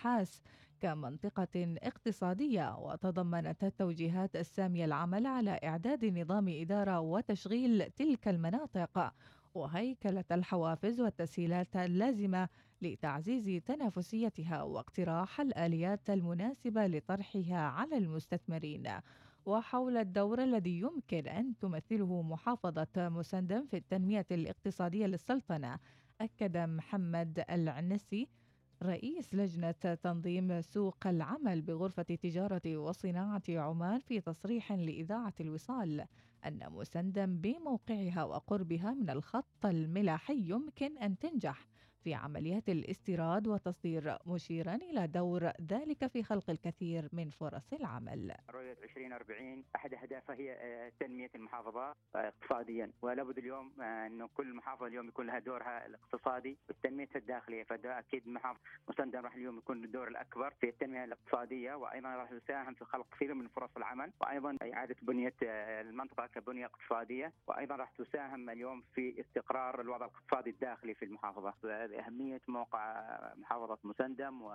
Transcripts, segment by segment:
الأبحاث كمنطقة اقتصادية وتضمنت التوجيهات السامية العمل على إعداد نظام إدارة وتشغيل تلك المناطق وهيكلة الحوافز والتسهيلات اللازمة لتعزيز تنافسيتها واقتراح الآليات المناسبة لطرحها على المستثمرين. وحول الدور الذي يمكن أن تمثله محافظة مسندم في التنمية الاقتصادية للسلطنة أكد محمد العنسي رئيس لجنة تنظيم سوق العمل بغرفة تجارة وصناعة عمان في تصريح لإذاعة الوصال أن مسندم بموقعها وقربها من الخط الملاحي يمكن أن تنجح في عمليات الاستيراد والتصدير مشيرا إلى دور ذلك في خلق الكثير من فرص العمل. رؤية 2040 أحد أهدافها هي آه، تنمية المحافظة آه، اقتصاديا. ولا بد اليوم آه، أنه كل محافظة اليوم يكون لها دورها الاقتصادي والتنمية الداخلية. فده أكيد محافظة مسندم راح اليوم يكون الدور الأكبر في التنمية الاقتصادية. وأيضا راح يساهم في خلق كثير من فرص العمل. وأيضا إعادة بنية المنطقة كبنية اقتصادية. وأيضا راح تساهم اليوم في استقرار الوضع الاقتصادي الداخلي في المحافظة. أهمية موقع محافظة مسندم و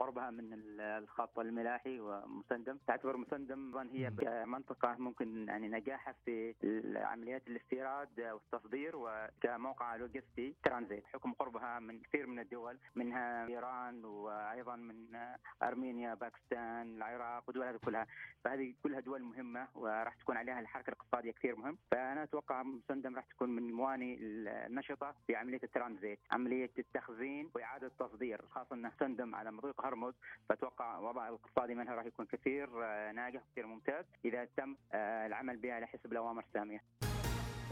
قربها من الخط الملاحي ومسندم. تعتبر مسندم هي منطقة ممكن يعني نجاحها في عمليات الاستيراد والتصدير وكموقع لوجستي ترانزيت. حكم قربها من كثير من الدول منها إيران وأيضا من أرمينيا باكستان العراق والدول هذه كلها. فهذه كلها دول مهمة وراح تكون عليها الحركة الاقتصادية كثير مهم. فأنا أتوقع مسندم راح تكون من المواني النشطة في عملية الترانزيت. عملية التخزين وإعادة التصدير خاصة أنه مسندم على مضيق هرمز فأتوقع الوضع الاقتصادي منها راح يكون كثير آه، ناجح وكثير ممتاز إذا تم آه، العمل بها على حسب الأوامر السامية.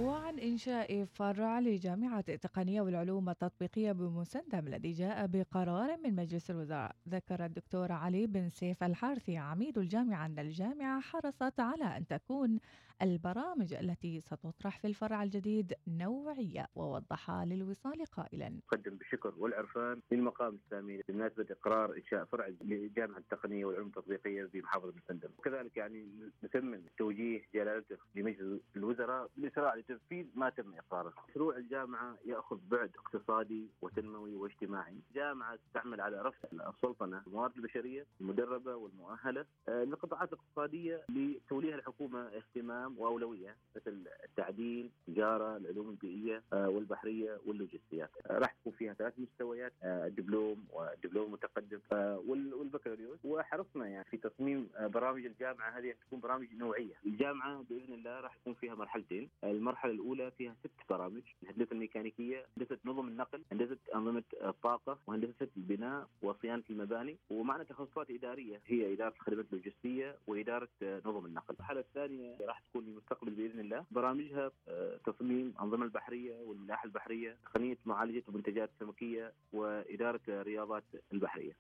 وعن إنشاء فرع لجامعة التقنية والعلوم التطبيقية بمسندم الذي جاء بقرار من مجلس الوزراء ذكر الدكتور علي بن سيف الحارثي عميد الجامعة أن الجامعة حرصت على أن تكون البرامج التي ستطرح في الفرع الجديد نوعية ووضح للوصال قائلا. نقدم بالشكر والعرفان للمقام السامي بمناسبة إقرار إنشاء فرع لجامعة التقنية والعلوم التطبيقية في محافظة مسندم وكذلك يعني نثمن توجيه جلالته لمجلس الوزراء بالإسراع لتنفيذ ما تم إقراره. مشروع الجامعة يأخذ بعد اقتصادي وتنموي واجتماعي. جامعة تعمل على رفع السلطنة الموارد البشرية المدربة والمؤهلة آه، للقطاعات الاقتصادية لتوليها الحكومة اهتمام مهام وأولوية مثل التعدين، التجارة، العلوم البيئية آه، والبحرية واللوجستيات. آه، راح تكون فيها ثلاث مستويات آه، الدبلوم والدبلوم المتقدم والبكالوريوس وحرصنا يعني في تصميم برامج الجامعة هذه تكون برامج نوعية. الجامعة بإذن الله راح يكون فيها مرحلتين، المرحلة الأولى فيها ست برامج، الهندسه الميكانيكيه، هندسة نظم النقل، هندسة أنظمة الطاقه، وهندسة البناء وصيانة المباني، ومعنا تخصصات إدارية هي إدارة الخدمات اللوجستيه وإدارة نظم النقل. المرحلة الثانية راح تكون تكون المستقبل بإذن الله. برامجها آه، تصميم أنظمة البحرية والملاحة البحرية تقنية معالجة المنتجات السمكيه وإدارة الرياضات البحرية.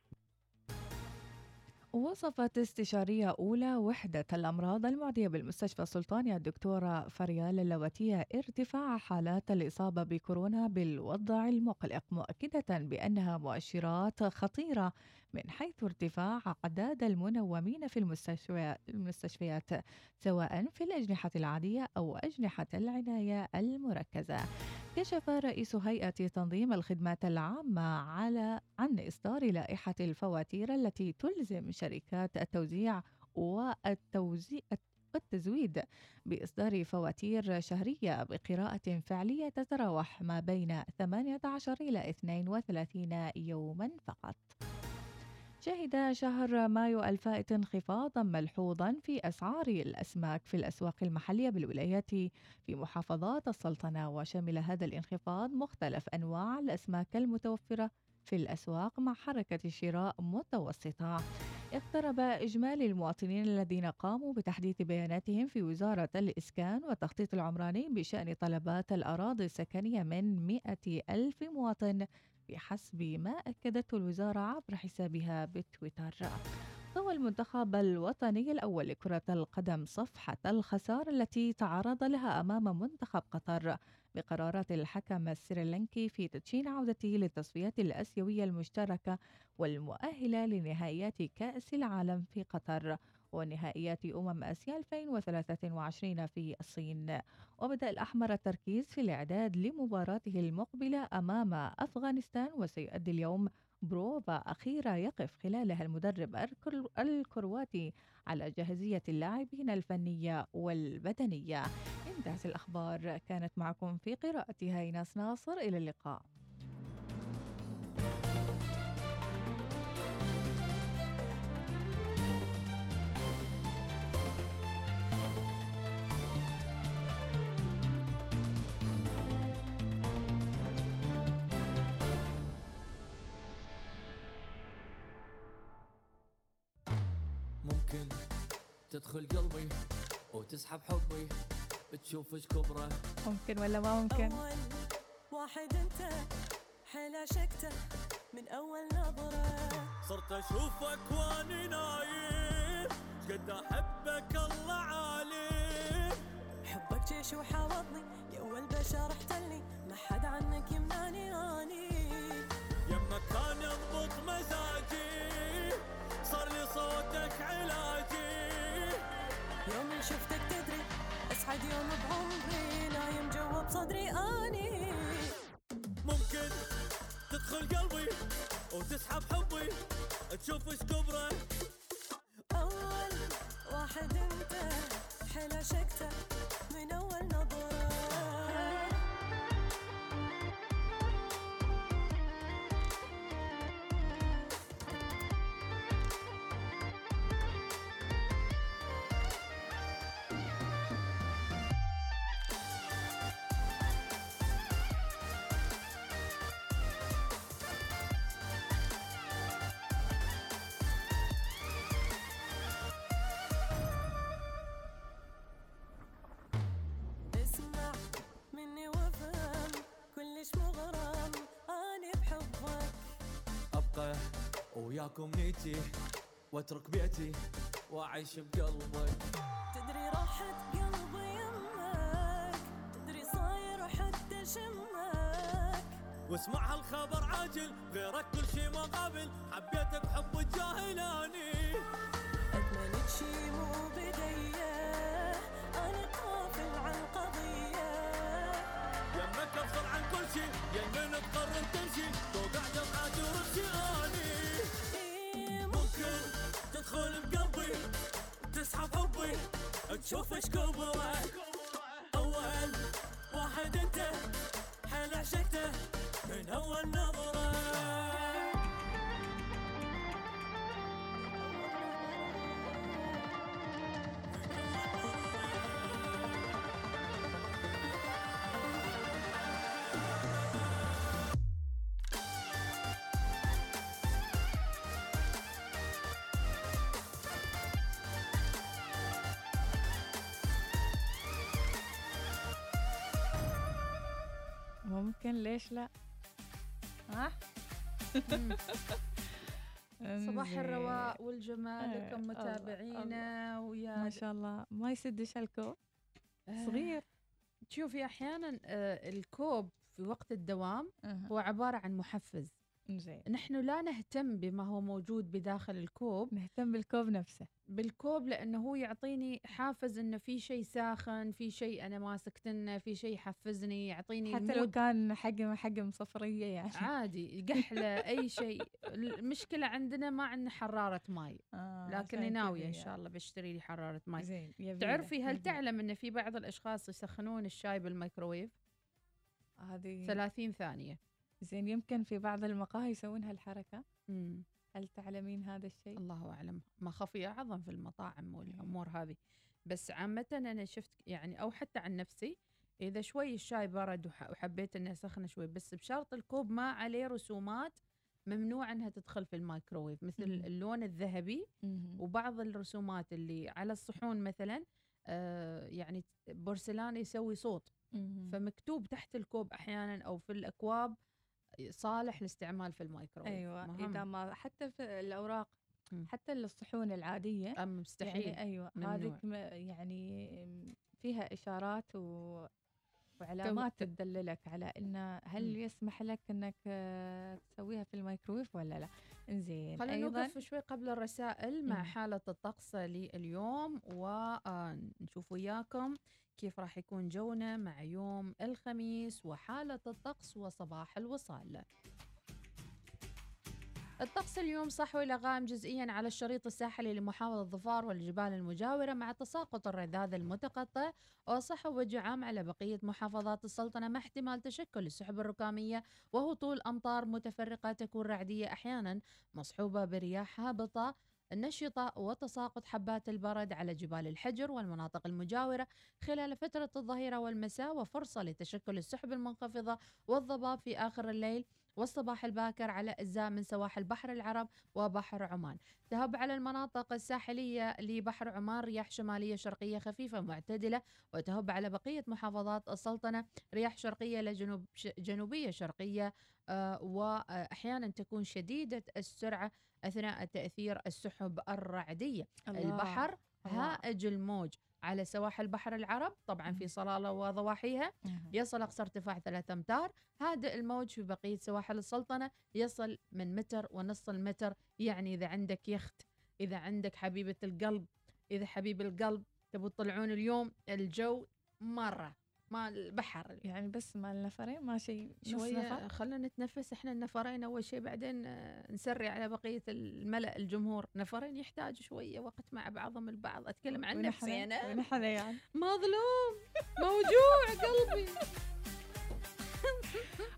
وصفت استشارية أولى وحدة الأمراض المعدية بالمستشفى السلطاني الدكتورة فريال اللواتية ارتفاع حالات الإصابة بكورونا بالوضع المقلق مؤكدة بأنها مؤشرات خطيرة من حيث ارتفاع أعداد المنومين في المستشفيات سواء في الأجنحة العادية أو أجنحة العناية المركزة كشف رئيس هيئة تنظيم الخدمات العامة على عن إصدار لائحة الفواتير التي تلزم شركات التوزيع والتوزيع والتزويد بإصدار فواتير شهرية بقراءة فعلية تتراوح ما بين 18 إلى 32 يوما فقط. شهد شهر مايو الفائت انخفاضا ملحوظا في أسعار الأسماك في الأسواق المحلية بالولايات في محافظات السلطنة وشمل هذا الانخفاض مختلف أنواع الأسماك المتوفرة في الأسواق مع حركة شراء متوسطة. اقترب إجمالي المواطنين الذين قاموا بتحديث بياناتهم في وزارة الإسكان والتخطيط العمراني بشأن طلبات الأراضي السكنية من 100 ألف مواطن. بحسب ما أكدته الوزارة عبر حسابها بتويتر. طوى المنتخب الوطني الأول لكرة القدم صفحة الخسارة التي تعرض لها أمام منتخب قطر بقرارات الحكم السريلانكي في تدشين عودته للتصفيات الآسيوية المشتركة والمؤهلة لنهائيات كأس العالم في قطر. ونهائيات أمم آسيا 2023 في الصين. وبدأ الأحمر التركيز في الإعداد لمباراته المقبلة أمام أفغانستان وسيؤدي اليوم بروفا أخيرة يقف خلالها المدرب الكر- الكرواتي على جاهزية اللاعبين الفنية والبدنية. انتهت الأخبار. كانت معكم في قراءتها إيناس ناصر. إلى اللقاء. تدخل قلبي وتسحب حبي تشوف إيش كبره. ممكن ولا ما ممكن؟ أول واحد أنت حيل عشقته من أول نظرة. صرت أشوفك واني نايم قد أحبك الله عالم حبك جيش وحاوطني يا أول بشر احتلني ما حد عنك يمنعني. أني يمك كان يضبط مزاجي صار لي صوتك علاجي. يوم شفتك تدري أسعد يوم بعمري نايم جوا بصدري أني. ممكن تدخل قلبي وتسحب حبي تشوف إيش كبره. أول واحد أنت حيل عشقته وياكم نيتي وأترك بيتي وأعيش بقلبك. تدري راحت قلبي يمك تدري صاير حتى شمك. واسمع هالخبر عاجل غيرك كل شي ما قابل حبيتك حب الجاهلاني. أتمنى شي مو بدية أنا قافل عن قضية. يمك أفصل عن كل شي يمين تقرر تمشي توقع ورجاني إيه ممكن تدخل بقلبي تسحب حبي تشوف إيش أول واحد أنت حيل عشقته من أول نظرة. ممكن ليش لا؟ ها؟ صباح. الرواء والجمال إيه، لكم متابعينا ويا ما شاء الله. ما يسدش الكوب آه، صغير. شوفي أحيانا آه، الكوب في وقت الدوام. هو عبارة عن محفز. زين. نحن لا نهتم بما هو موجود بداخل الكوب. نهتم بالكوب نفسه. بالكوب لأنه هو يعطيني حافز إنه في شيء ساخن في شيء أنا ماسكتنه في شيء يحفزني يعطيني حتى لو كان حجم حجم صفرية يعني. عادي قحله أي شيء. المشكلة عندنا ما عندنا حرارة ماي. آه لكني عشان ناويه إن يعني. شاء الله بشتري لي حرارة ماي. زين تعرفي هل. تعلم إن في بعض الأشخاص يسخنون الشاي بالميكروويف؟ هذه 30 ثانية. زين يمكن في بعض المقاهي يسوون هالحركة مم. هل تعلمين هذا الشيء الله أعلم ما خفي أعظم في المطاعم والأمور هذه بس عامة أنا شفت يعني أو حتى عن نفسي إذا شوي الشاي برد وح- وحبيت إني اسخنه شوي بس بشرط الكوب ما عليه رسومات ممنوع إنها تدخل في الميكروويف مثل مم. اللون الذهبي مهم. وبعض الرسومات اللي على الصحون مثلا آه يعني بورسلان يسوي صوت مهم. فمكتوب تحت الكوب أحيانا أو في الأكواب صالح للاستعمال في الميكروويف أيوه مهم. اذا ما حتى في الأوراق. حتى الصحون العادية أم مستحيل يعني أيوه م- يعني فيها إشارات و وعلامات تدللك على ان هل. يسمح لك إنك آه، تسويها في الميكرويف ولا لا إنزين خلينا أيضا نوقف شوي قبل الرسائل مع. حالة الطقس لليوم ونشوف وياكم كيف راح يكون جونا مع يوم الخميس وحالة الطقس وصباح الوصال الطقس اليوم صحو إلى غائم جزئيا على الشريط الساحلي لمحافظة ظفار والجبال المجاورة مع تساقط الرذاذ المتقطع؟ وصحو وجه عام على بقية محافظات السلطنة مع احتمال تشكل السحب الركامية وهطول أمطار متفرقة تكون رعدية أحيانا مصحوبة برياح هابطة نشطة وتساقط حبات البرد على جبال الحجر والمناطق المجاورة خلال فترة الظهيرة والمساء وفرصة لتشكل السحب المنخفضة والضباب في آخر الليل. والصباح الباكر على أجزاء من سواحل بحر العرب وبحر عمان تهب على المناطق الساحلية لبحر عمان رياح شمالية شرقية خفيفة معتدلة وتهب على بقية محافظات السلطنة رياح شرقية لجنوب ش- جنوبية شرقية آه، وأحيانا تكون شديدة السرعة أثناء تأثير السحب الرعدية البحر الله. هائج الموج على سواحل بحر العرب طبعا في. صلالة وضواحيها. يصل أقصى ارتفاع ثلاثة أمتار. هادئ الموج في بقية سواحل السلطنة. يصل من متر ونص المتر. يعني إذا عندك يخت إذا عندك حبيبة القلب إذا حبيب القلب تبوا تطلعون اليوم الجو مرة ما البحر يعني بس مع النفرين ما شيء شوية خلنا نتنفس إحنا النفرين أول شيء بعدين نسري على بقية الملأ الجمهور. نفرين يحتاجوا شوية وقت مع بعضهم البعض. أتكلم عن نفسي أنا. ونحن يعني. مظلوم. موجوع قلبي.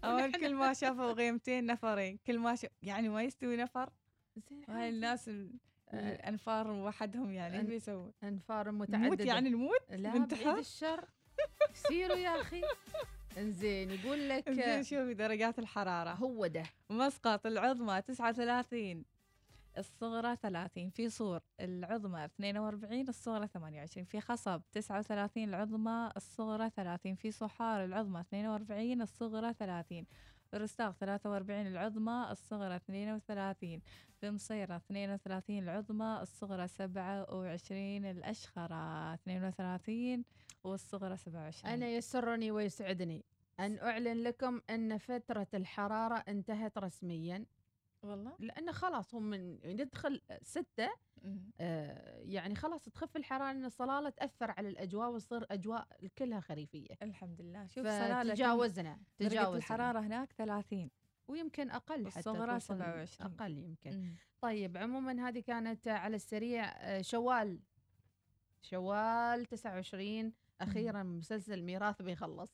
أول كل ما شافوا غيمتين نفرين. كل ما شاف يعني ما يستوي نفر. وهاي الناس ال- آه. الأنفار وحدهم يعني إيش؟ أنفار متعددة. يعني نموت؟ لا؟ بعيد الشر. سيروا يا أخي. انزين يقول لك زين شوفي درجات الحرارة. هو ده. مسقط العظمى 39 الصغرى 30 في صور العظمى 42 الصغرى 28 في خصب 39 العظمى الصغرى 30 في صحار العظمى 42 الصغرى 30 في رستاق 43 العظمى الصغرى 32 في مصيرة 32 العظمى الصغرى 27 الأشخرة 32 والصغرى 27 أنا يسرني ويسعدني. أن أعلن لكم أن فترة الحرارة انتهت رسميا. والله؟ لأن خلاص هم من ندخل ستة مم. آه يعني خلاص تخف الحرارة لأن الصلالة تأثر على الأجواء وتصير أجواء كلها خريفية. الحمد لله شوف صلالة درجة تجاوزنا. الحرارة هناك 30 ويمكن أقل حتى والصغرى توصل 27. أقل يمكن. مم. طيب عموما هذه كانت على السريع آه، شوال شوال 29 أخيرا مسلسل ميراث بيخلص.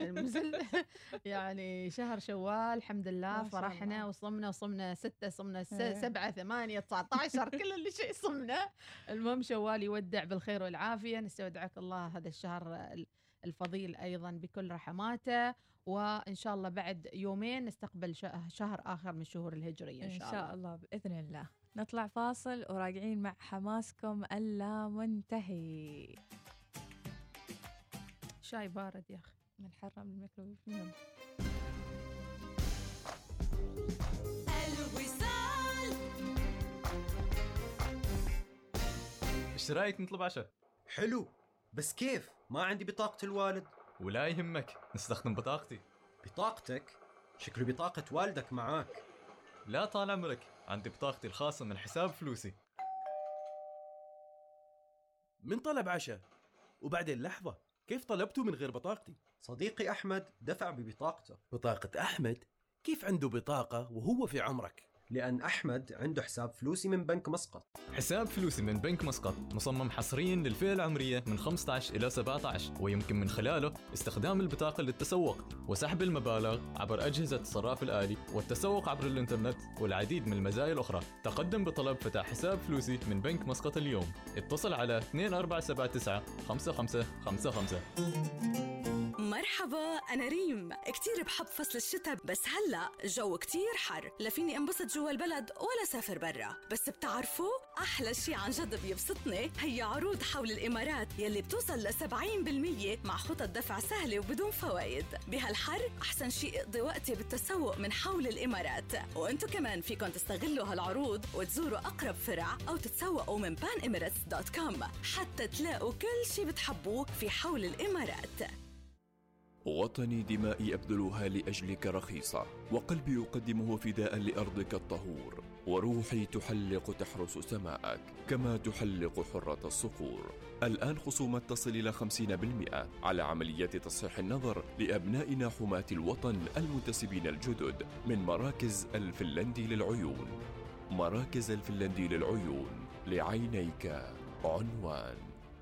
المسلسل يعني شهر شوال الحمد لله شاء فرحنا الله. وصمنا وصمنا ستة صمنا إيه. سبعة ثمانية 19 كل اللي شيء صمنا. المهم شوال يودع بالخير والعافية. نستودعك الله هذا الشهر ال- الفضيل أيضا بكل رحماته. وإن شاء الله بعد يومين نستقبل شه- شهر آخر من الشهور الهجرية إن شاء الله. بإذن الله. نطلع فاصل وراجعين مع حماسكم. اللامنتهي شاي بارد يا أخي. من حرم الميكروويف. يلا. الوصال. إيش رأيك نطلب عشاء؟ حلو. بس كيف؟ ما عندي بطاقة الوالد. ولا يهمك. نستخدم بطاقتي. بطاقتك؟ شكله بطاقة والدك معاك. لا طال عمرك. عندي بطاقتي الخاصة من حساب فلوسي. من طلب عشاء. وبعدين لحظة. كيف طلبته من غير بطاقتي؟ صديقي أحمد دفع ببطاقته بطاقة أحمد؟ كيف عنده بطاقة وهو في عمرك؟ لأن أحمد عنده حساب فلوسي من بنك مسقط. حساب فلوسي من بنك مسقط مصمم حصريا للفئة العمرية من 15 إلى 17 ويمكن من خلاله استخدام البطاقة للتسوق وسحب المبالغ عبر أجهزة الصراف الآلي والتسوق عبر الإنترنت والعديد من المزايا الأخرى. تقدم بطلب فتح حساب فلوسي من بنك مسقط اليوم. اتصل على 2479 5555 مرحبا أنا ريم. كتير بحب فصل الشتاء بس هلأ جو كتير حر. لا فيني انبسط جوا البلد ولا سافر برا. بس بتعرفوا أحلى شي عن جد بيبسطني هي عروض حول الإمارات يلي بتوصل ل 70% مع خطط دفع سهلة وبدون فوائد. بهالحر أحسن شي اقضي وقتي بالتسوق من حول الإمارات. وأنتو كمان فيكن تستغلوا هالعروض وتزوروا أقرب فرع أو تتسوقوا من panemirates.com حتى تلاقوا كل شي بتحبوه في حول الإمارات. وطني دمائي أبذلها لأجلك رخيصة وقلبي يقدمه فداء لأرضك الطهور وروحي تحلق تحرس سماءك كما تحلق حرة الصقور الآن خصومات تصل إلى 50% على عمليات تصحيح النظر لأبنائنا حماة الوطن المنتسبين الجدد من مراكز الفنلندي للعيون. مراكز الفنلندي للعيون لعينيك عنوان.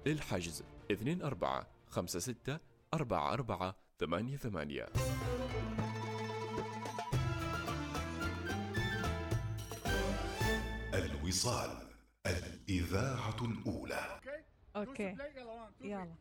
للحجز 24 56 44 88 الوصال الإذاعة الأولى. أوكي يلا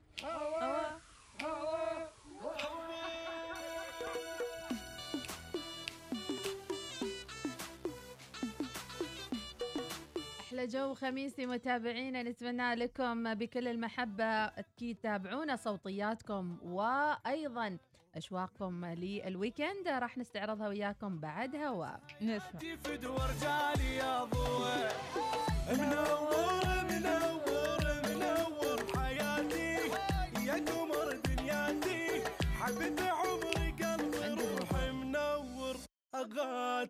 جو خميسي متابعينا نتمنى لكم بكل المحبة. أكيد تابعونا صوتياتكم وأيضا أشواقكم للويكند. راح نستعرضها وياكم بعد هوا. نسمع. رجالي يا ضوء منور منور منور حياتي. يا قمر دنياتي. حبيت عمري قلبي روحي منور. منور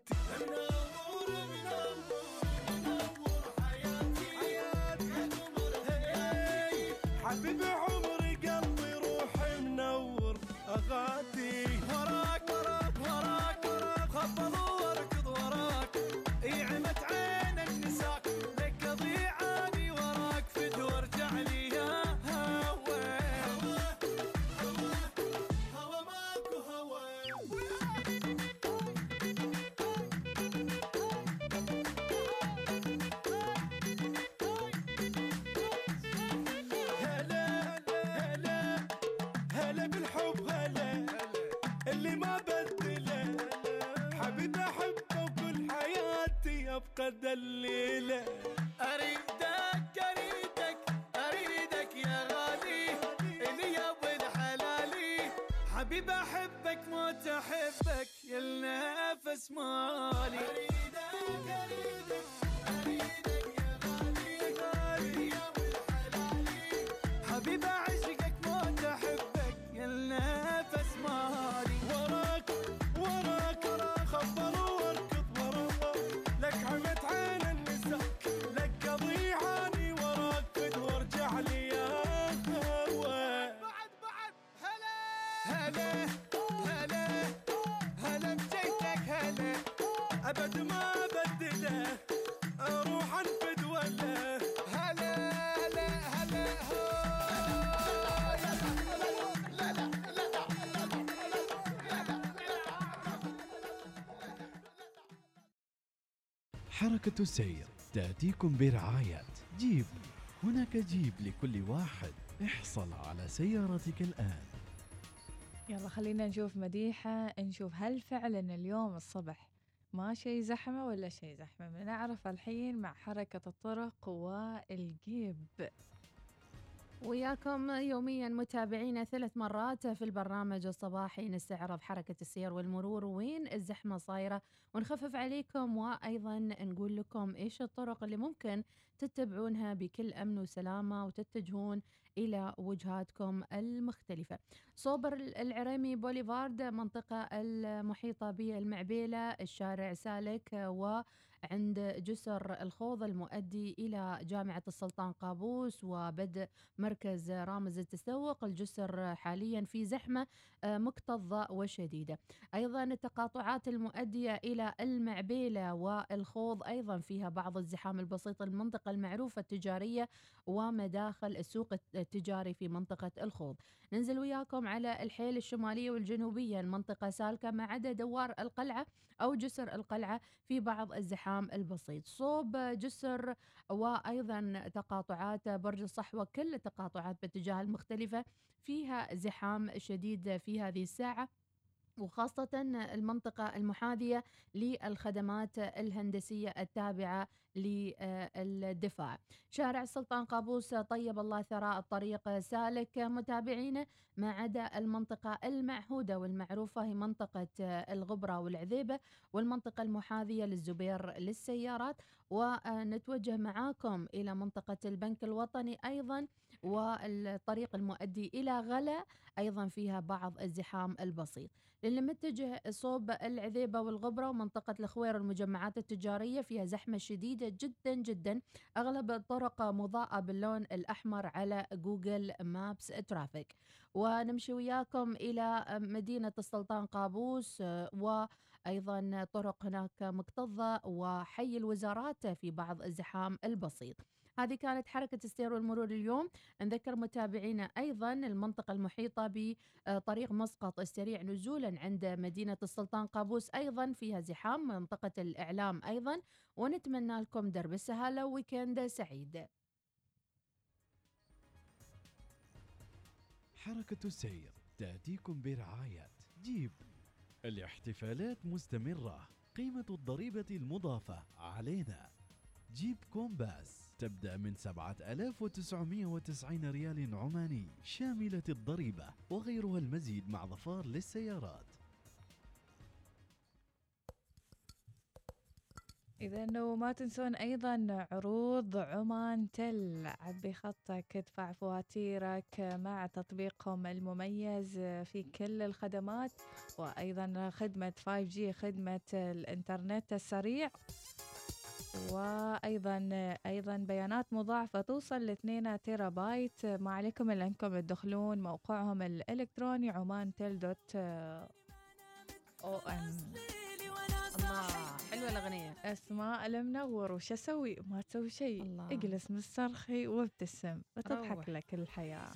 حبيبي عمري قلبي روحي منور اغاتي وراك وراك وراك وراك خبط حياتي ابقى دليله أريدك أريدك أريدك يا غالي. اللي يا ابن حلالي. حبيبي أحبك موت أحبك. يا النفس مالي. أريدك أريدك. حركة السير تأتيكم برعاية. جيب هناك جيب لكل واحد. احصل على سيارتك الآن. يلا خلينا نشوف مديحة نشوف هل فعلا اليوم الصبح ما شيء زحمة ولا شيء زحمة. بنعرف الحين مع حركة الطرق وإلجيب. وياكم يوميا متابعينا ثلاث مرات في البرنامج الصباحي نستعرض حركة السير والمرور وين الزحمة صايرة. ونخفف عليكم وأيضا نقول لكم إيش الطرق اللي ممكن تتبعونها بكل أمن وسلامة وتتجهون إلى وجهاتكم المختلفة. صوبر العريمي بوليفارد منطقة المحيطة بالمعبيلة الشارع سالك و عند جسر الخوض المؤدي إلى جامعة السلطان قابوس وبدء مركز رامز التسوق. الجسر حاليا في زحمة آه، مكتظة وشديدة. أيضا التقاطعات المؤدية إلى المعبيلة والخوض أيضا فيها بعض الزحام البسيط. المنطقة المعروفة التجارية ومداخل السوق التجاري في منطقة الخوض. ننزل وياكم على الحيل الشمالية والجنوبية. المنطقة سالكة ما عدا دوار القلعة أو جسر القلعة في بعض الزحام البسيط صوب جسر وأيضا تقاطعات برج الصحوة كل التقاطعات باتجاه المختلفة فيها زحام شديد في هذه الساعة. وخاصة المنطقة المحاذية للخدمات الهندسية التابعة للدفاع. شارع السلطان قابوس طيب الله ثراء الطريق سالك. متابعينا ما عدا المنطقة المعهودة والمعروفة هي منطقة الغبرة والعذيبة والمنطقة المحاذية للزبير للسيارات. ونتوجه معاكم إلى منطقة البنك الوطني أيضا. والطريق المؤدي إلى غلا أيضا فيها بعض الزحام البسيط. للي متجه صوب العذيبة والغبرة ومنطقة الخوير المجمعات التجارية فيها زحمة شديدة جدا جدا. أغلب الطرق مضاءة باللون الأحمر على جوجل مابس ترافيك. ونمشي وياكم إلى مدينة السلطان قابوس وأيضا طرق هناك مكتظة وحي الوزارات في بعض الزحام البسيط. هذه كانت حركة السير والمرور اليوم. نذكر متابعينا أيضا المنطقة المحيطة بطريق مسقط السريع نزولا عند مدينة السلطان قابوس أيضا فيها زحام منطقة الإعلام أيضا ونتمنى لكم درب السهالة ويكند سعيد. حركة السير تأتيكم برعاية جيب. الاحتفالات مستمرة قيمة الضريبة المضافة علينا. Jeep Compass. تبدأ من 7990 ريال عماني شاملة الضريبة وغيرها المزيد مع ظفار للسيارات. إذا وما تنسون أيضا عروض عمان تل. عبي خطك ادفع فواتيرك مع تطبيقهم المميز في كل الخدمات وأيضا خدمة 5G خدمة الإنترنت السريع. وأيضا أيضا بيانات مضاعفة توصل ل 2 تيرا بايت ما عليكم إلا أنكم تدخلون موقعهم الإلكتروني عمان تل دوت أو ام الله حلوة الأغنية. أسماء المنور وش أسوي؟ ما تسوي شيء. اجلس مسترخي وابتسم وتضحك. لك الحياة.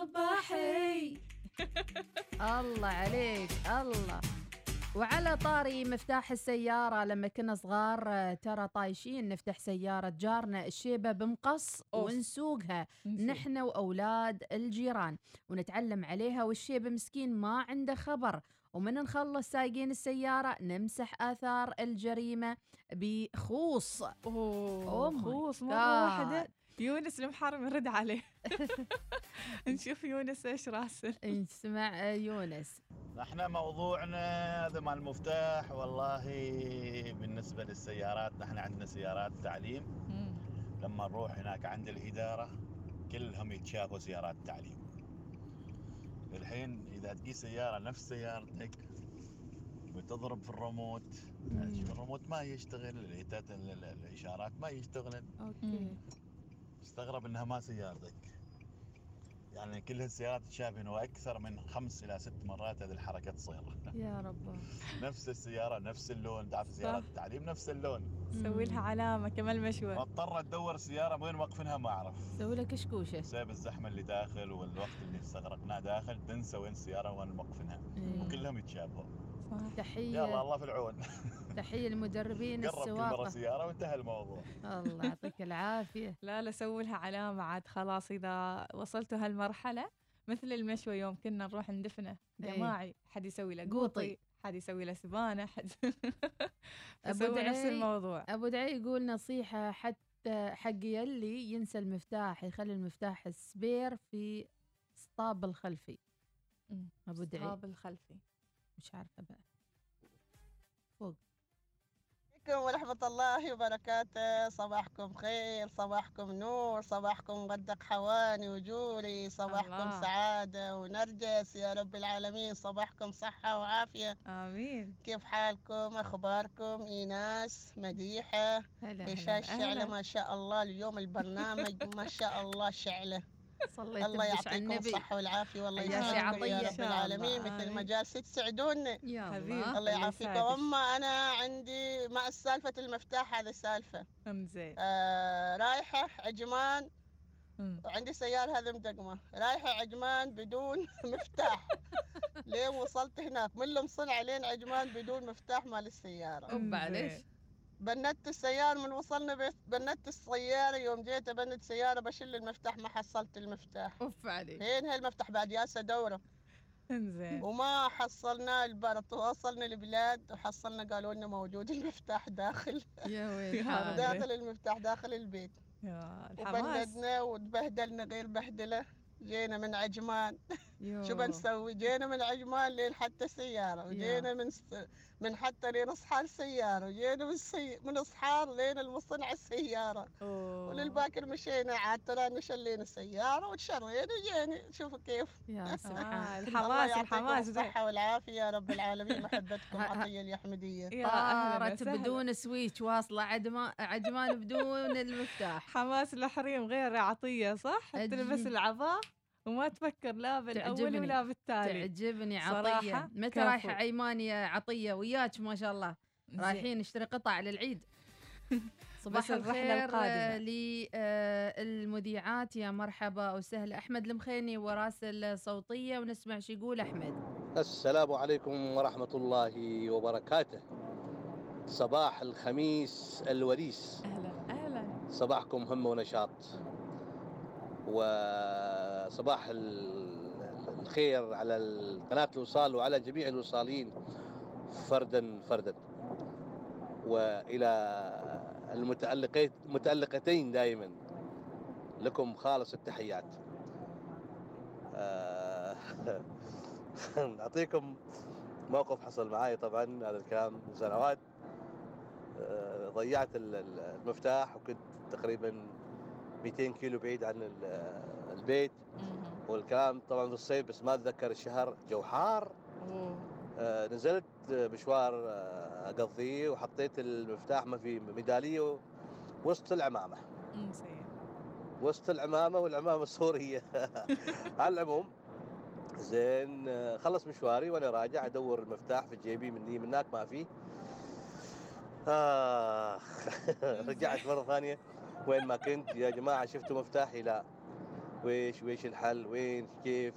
صباحي. الله عليك الله. وعلى طاري مفتاح السيارة لما كنا صغار ترى طايشين نفتح سيارة جارنا الشيبة بمقص أوف. ونسوقها. نحن وأولاد الجيران ونتعلم عليها والشيبة مسكين ما عنده خبر. ومن نخلص سايقين السيارة نمسح آثار الجريمة بخوص. أوه Oh my خوص مرة. واحدة. يونس المحرم يرد عليه. نشوف يونس إيش راسل. نسمع آه، يونس. إحنا موضوعنا هذا مال المفتاح والله بالنسبة للسيارات نحن عندنا سيارات تعليم. لما نروح هناك عند الإدارة كلهم يتشافوا سيارات تعليم. الحين إذا تجي سيارة نفس سيارتك وتضرب في الريموت. الريموت ما يشتغل الإشارات ما يشتغلن. okay. استغرب إنها ما سيارتك. يعني كل هالسيارات تشافين وأكثر من خمس إلى ست مرات هذه الحركة تصير. يا رب نفس السيارة نفس اللون. تعرف سيارات التعليم نفس اللون. سوي لها علامة كمال مشوى واضطر ادور السياره وين موقفينها ما أعرف. سوي لك كشكوشة. بسبب الزحمة اللي داخل والوقت اللي استغرقناه داخل تنسى وين السيارة وين موقفينها إيه. وكلهم يتشابهوا. يلا تحية الله في العون. تحية المدربين قرب السواقة. سيارة وانتهى الموضوع. الله يعطيك العافية. لا لا سوي لها علامة عاد خلاص. إذا وصلتوا هالمرحلة مثل المشوى يوم كنا نروح ندفنه إيه. جماعي حد يسوي له قوطي. حد يسوي له سبانة حد أبو فسوي نفس دعي- الموضوع. أبو دعي يقول نصيحة حتى حق يلي ينسى المفتاح يخلي المفتاح السبير في سطاب الخلفي. أبو دعي. الصاب الخلفي. مش عارفة بقى. فوق. عليكم ورحمة الله وبركاته. صباحكم خير صباحكم نور صباحكم مغدق حواني وجوري صباحكم الله. سعادة ونرجس يا رب العالمين. صباحكم صحة وعافية. آمين. كيف حالكم؟ أخباركم؟ إيناس مديحة. هلا هلا هلا. ما شاء الله اليوم البرنامج ما شاء الله شعلة. صليت الله يعطيكم الصحة والعافية والله يسعدكم يا عطية. رب العالمين مثل. ما جالسين تسعدونا يا حبيبي. الله يعافيكم. أما أنا عندي مع سالفة المفتاح هذه سالفة زين آه رايحة عجمان. وعندي سيارة هذه مدقمة. رايحة عجمان بدون مفتاح. لين وصلت هناك. من لهم صنع لين عجمان بدون مفتاح مال السيارة. ومعليش بنت السيارة من وصلنا بنت السيارة يوم جيت ابند سيارة بشيل المفتاح ما حصلت المفتاح. أوف عليك. فين هالمفتاح؟ بعد ياسة دورة. إنزين. وما حصلنا البر وصلنا البلاد وحصلنا قالوا لنا موجود المفتاح داخل. يا ويل يا حالك. داخل المفتاح داخل البيت. يا الحماس. وبندنا وتبهدلنا غير بهدلة. جينا من عجمان. شو بنسوي؟ جينا من عجمان لين حتى السيارة وجينا من س... من حتى لين اصحار السيارة وجينا من السي... من اصحار لين المصنع السيارة. أوه. وللباكر مشينا عاد ترى شلينا السيارة وتشرينا وجينا. شوفوا كيف. يا آه، سبحان الله الحماس الحماس الصحة والعافية يا رب العالمين. محبتكم. عطية اليحمدية. طارت. بدون سويتش واصلة عجمان عجمان بدون المفتاح. حماس الحريم غير عطية صح؟ تلبس عجيب. وما تفكر لا تعجبني. ولا بالتالي. تعجبني عطية. متى كفو. رايحة عيمان يا عطية وياك ما شاء الله. رايحين نشتري قطع للعيد. صباح الرحلة الخير القادمة. للمذيعات يا مرحبا وسهلا. أحمد المخيني وراسل صوتية ونسمع شو يقول أحمد. السلام عليكم ورحمة الله وبركاته. صباح الخميس الوريس. أهلا أهلا. صباحكم همة ونشاط. وصباح ال- الخير على قناة الوصال وعلى جميع الوصالين فردا فردا. وإلى المتألقين دائما. لكم خالص التحيات. آه، أعطيكم موقف حصل معي طبعا هذا الكلام من سنوات. آه، ضيعت ال- ال- المفتاح وكنت تقريبا 200 كيلو بعيد عن البيت والكلام طبعا في الصيف بس ما أتذكر الشهر جو حار آه، نزلت مشوار آه، أقضيه وحطيت المفتاح ما في ميدالية وسط العمامة. وسط العمامة والعمامة السورية. على العموم زين آه، خلص مشواري وأنا راجع أدور المفتاح في جيبي مني من هناك ما في. آه رجعت مرة ثانية. وين ما كنت يا جماعة شفتوا مفتاحي؟ لا. ويش ويش الحل؟ وين؟ كيف؟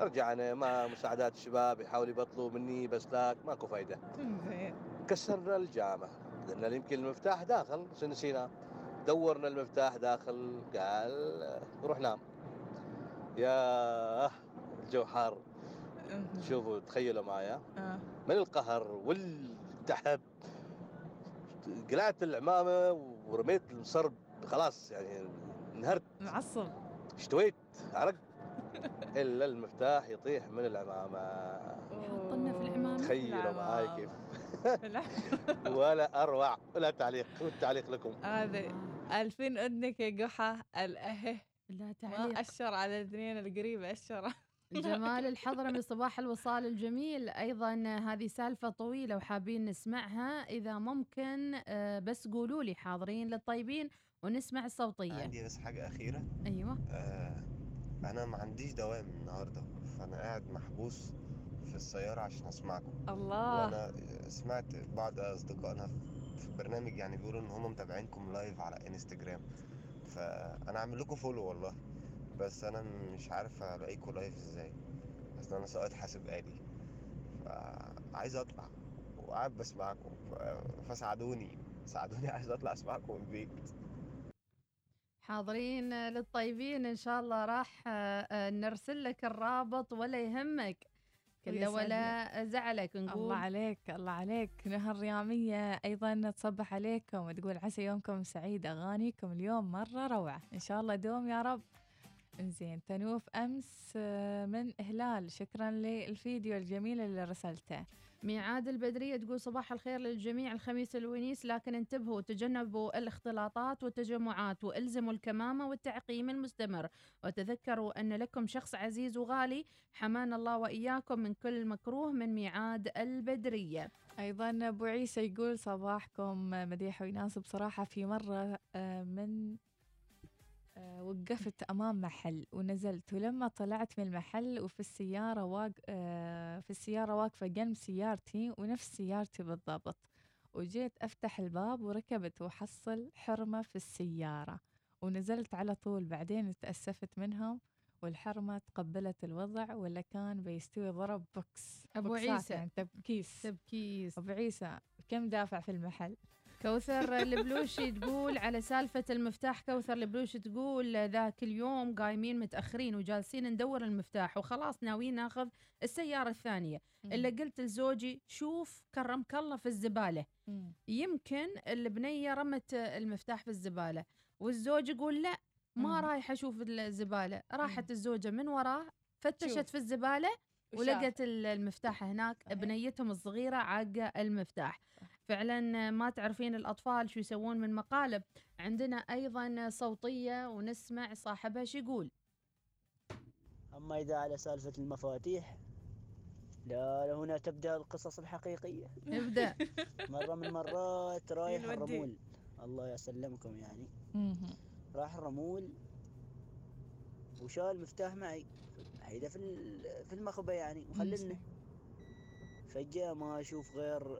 رجعنا ما مساعدات الشباب يحاولوا يبطلوا مني بس لاك ماكو فايدة. زين كسرنا الجامع لأن يمكن المفتاح داخل نسيناه دورنا المفتاح داخل قال روح نام. يا الجو حار. شوفوا تخيلوا معايا. آه. من القهر والتعب قلعت العمامة ورميت المصرب خلاص يعني انهرت. معصب. اشتويت عرق. إلا المفتاح يطيح من العمامة. حطنا في العمامة. تخيلوا معاي كيف. ولا أروع ولا تعليق والتعليق لكم. هذا ألفين أذنك يا قحة الأهه لا ما تعليق. أشر على الاثنين القريبة أشر. جمال الحضرمي صباح الوصال الجميل. أيضا هذه سالفة طويلة وحابين نسمعها. إذا ممكن آه، بس قولوا لي حاضرين للطيبين. ونسمع الصوتية. عندي بس حاجة أخيرة. أيوه. آه أنا ما عنديش دوام النهاردة فأنا قاعد محبوس في السيارة عشان أسمعكم. الله. وأنا سمعت بعض أصدقائنا في برنامج يعني بيقولوا إن هم متابعينكم live على انستجرام فأنا عامل لكم follow والله. بس أنا مش عارف ألاقيكم live إزاي. أصل أنا سائق حاسب آلي. فعايز أطلع. وقاعد بسمعكم. فساعدوني. ساعدوني عايز أطلع أسمعكم من البيت. حاضرين للطيبين إن شاء الله راح آه، آه، نرسل لك الرابط ولا يهمك. كله ولا زعلك نقول. الله عليك الله عليك. نهر ريامية أيضا تصبح عليكم وتقول عسى يومكم سعيد أغانيكم اليوم مرة روعة. إن شاء الله دوم يا رب. إنزين تنوف أمس آه، من هلال شكرا للفيديو الجميل اللي رسلته. ميعاد البدرية تقول صباح الخير للجميع. الخميس الونيس لكن انتبهوا تجنبوا الاختلاطات والتجمعات والزموا الكمامة والتعقيم المستمر. وتذكروا أن لكم شخص عزيز وغالي. حمانا الله وإياكم من كل مكروه من ميعاد البدرية. أيضا أبو عيسى يقول صباحكم مديح ويناسب بصراحة في مرة آه، من وقفت أمام محل ونزلت. ولما طلعت من المحل وفي السيارة واق آه، في السيارة واقفة جنب سيارتي ونفس سيارتي بالضبط. وجيت أفتح الباب وركبت وحصل حرمة في السيارة. ونزلت على طول. بعدين تأسفت منهم والحرمة تقبلت الوضع ولا كان بيستوي ضرب بوكس. بوكسات عيسى. يعني تبكيس تبكيس أبو عيسى كم دافع في المحل؟ كوثر البلوشي تقول على سالفة المفتاح كوثر البلوشي تقول ذاك اليوم قايمين متأخرين وجالسين ندور المفتاح وخلاص ناويين ناخذ السيارة الثانية. إلا قلت لزوجي شوف كرمك الله في الزبالة. يمكن البنية رمت المفتاح في الزبالة. والزوج يقول لا ما. رايح أشوف الزبالة. راحت الزوجة من وراه فتشت. في الزبالة. ولقت ال- المفتاح هناك. بنيتهم الصغيرة عاقة المفتاح. فعلا ما تعرفين الأطفال شو يسوون من مقالب. عندنا أيضا صوتية ونسمع صاحبها شو يقول. أما إذا على سالفة المفاتيح لا هنا تبدأ القصص الحقيقية. ابدأ مرة من المرات رايح. الرمول. الله يسلمكم يعني. راح الرمول وشال مفتاح معي. هيدا في ال- في المخبة يعني. مخللنا فجأة ما أشوف غير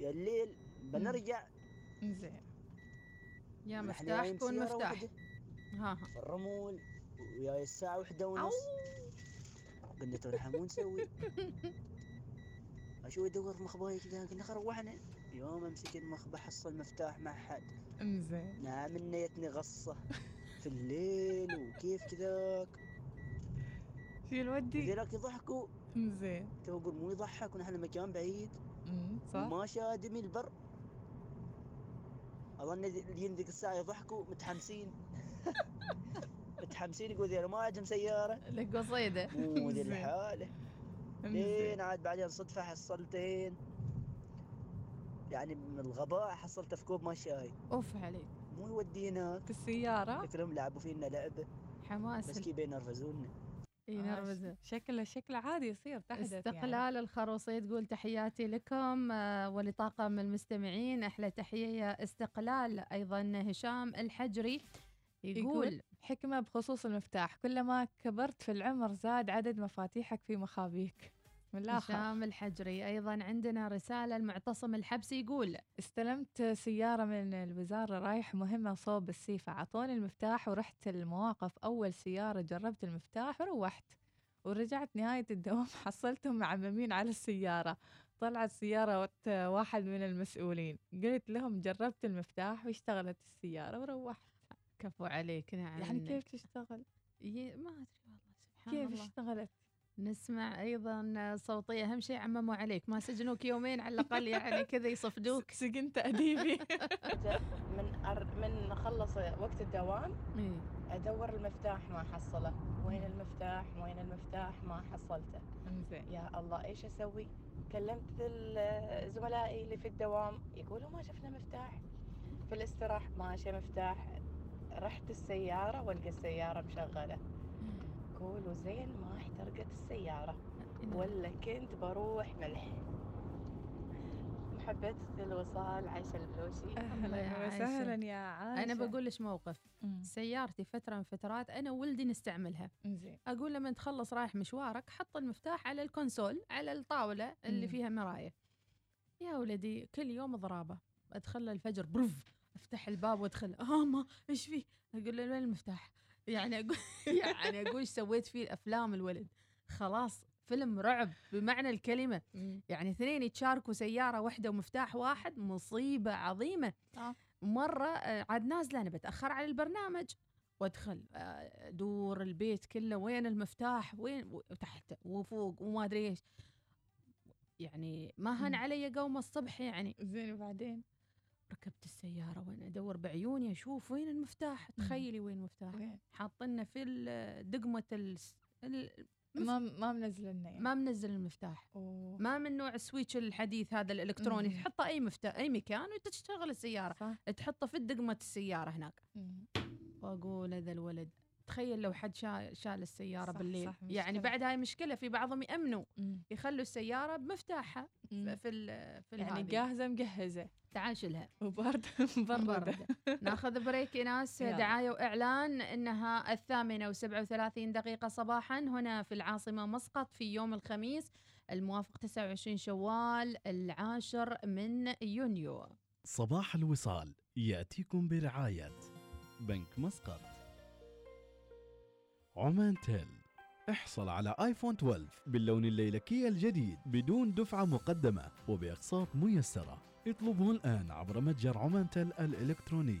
يا الليل بنرجع زين. يا بسيارة والمفتاح واحدة؟ ها ها. في الرمول وياي الساعة واحدة ونص. قلنا ترحموا نسوي؟ أشوف ادور في مخباي كذا قلنا روحنا. يوم أمسك المخبة حصل مفتاح مع حد. انزين نعم نيتني غصة. في الليل وكيف كذاك؟ شو الودي ذيلاك يضحكوا. انزين تو أقول مو يضحك ونحن مكان بعيد. صح. وما شادمي البر أظن الجين ذيك الساعة يضحكوا متحمسين متحمسين يقول ذيلا ما عندهم سيارة. لك قصيدة مو ذي زين. الحالة لين عاد بعدين صدفة حصلتين. يعني من الغباء حصلت في كوب ما شاي أوف عليك. مو يودينا. في السيارة؟ شكلهم لعبوا فينا لعبة. حماس بس كي ينرفزونا إي نرفزه شكله شكله عادي يصير تحدث يعني. استقلال الخروصية تقول تحياتي لكم آه، ولطاقم المستمعين. أحلى تحية يا استقلال. أيضا هشام الحجري يقول, يقول حكمة بخصوص المفتاح كلما كبرت في العمر زاد عدد مفاتيحك في مخابيك. من الآخر هشام الحجري أيضا عندنا رسالة المعتصم الحبسي يقول استلمت سيارة من الوزارة رايح مهمة صوب السيفة عطوني المفتاح ورحت المواقف. أول سيارة جربت المفتاح وروحت ورجعت نهاية الدوام حصلتهم معممين على السيارة. طلعت سيارة واحد من المسؤولين قلت لهم جربت المفتاح واشتغلت السيارة وروحت. كفو عليك نعم. يعني كيف تشتغل؟ ي- ما أدري والله سبحان كيف الله. اشتغلت؟ نسمع أيضا صوتيه أهم شيء عمموا عليك. ما سجنوك يومين على الأقل يعني كذا يصفدوك. سجنت أديبي. من أر... من أخلص وقت الدوام إيه. أدور المفتاح ما احصله وين المفتاح؟ وين المفتاح؟ ما حصلته. إنزين. يا الله إيش أسوي؟ كلمت ال- زملائي اللي في الدوام يقولوا ما شفنا مفتاح. في الاستراحة ماشي مفتاح. رحت السيارة وألقى السيارة مشغلة. قولوا زين ما احترقت السيارة ولا كنت بروح ملح؟ محبة الوصال عايشة البلوشي أهلا وسهلا يا عايشة. أنا بقول لك موقف؟ سيارتي فترة من فترات أنا ولدي نستعملها. زين أقول لما تخلص رايح مشوارك حط المفتاح على الكونسول على الطاولة اللي مم. فيها مراية. يا ولدي كل يوم ضرابة. أدخل الفجر برف أفتح الباب وأدخل. آه ما إيش فيه أقول له وين المفتاح؟ يعني أقول يعني أقول إيش سويت فيه افلام الولد. خلاص فيلم رعب بمعنى الكلمة. يعني اثنين يتشاركوا سيارة واحدة ومفتاح واحد مصيبة عظيمة. آه. مرة آه، عاد نازلة أنا بتأخر على البرنامج وأدخل آه، ادور البيت كله وين المفتاح؟ وين؟ وتحت وفوق وما أدري إيش. يعني ما هن مم. علي قوم الصبح يعني. زين وبعدين؟ ركبت السيارة وأنا أدور بعيوني أشوف وين المفتاح تخيلي وين المفتاح؟ حاطينه في ال- الس... ال... ما ما منزل لنا يعني ما منزل المفتاح أوه. ما من نوع السويتش الحديث هذا الإلكتروني مم. تحطه أي مفتاح أي مكان وتشتغل السيارة صح. تحطه في دقمة السيارة هناك مم. وأقول هذا الولد تخيل لو حد شا- شال السيارة صح، بالليل صح، يعني. بعد هاي مشكلة في بعضهم يأمنوا. يخلوا السيارة بمفتاحها. في ال في يعني الهذي. جاهزة مجهزة تعال شلها وبرد مبردة. ناخذ بريك يا ناس وإعلان إنها الثامنة وسبعة وثلاثين دقيقة صباحا هنا في العاصمة مسقط في يوم الخميس الموافق 29 شوال العاشر من يونيو صباح الوصال يأتيكم برعاية بنك مسقط عمان تيل. احصل على iPhone 12 باللون الليلكي الجديد بدون دفعة مقدمة وبأقساط ميسرة. اطلبه الآن عبر متجر عمان تيل الإلكتروني.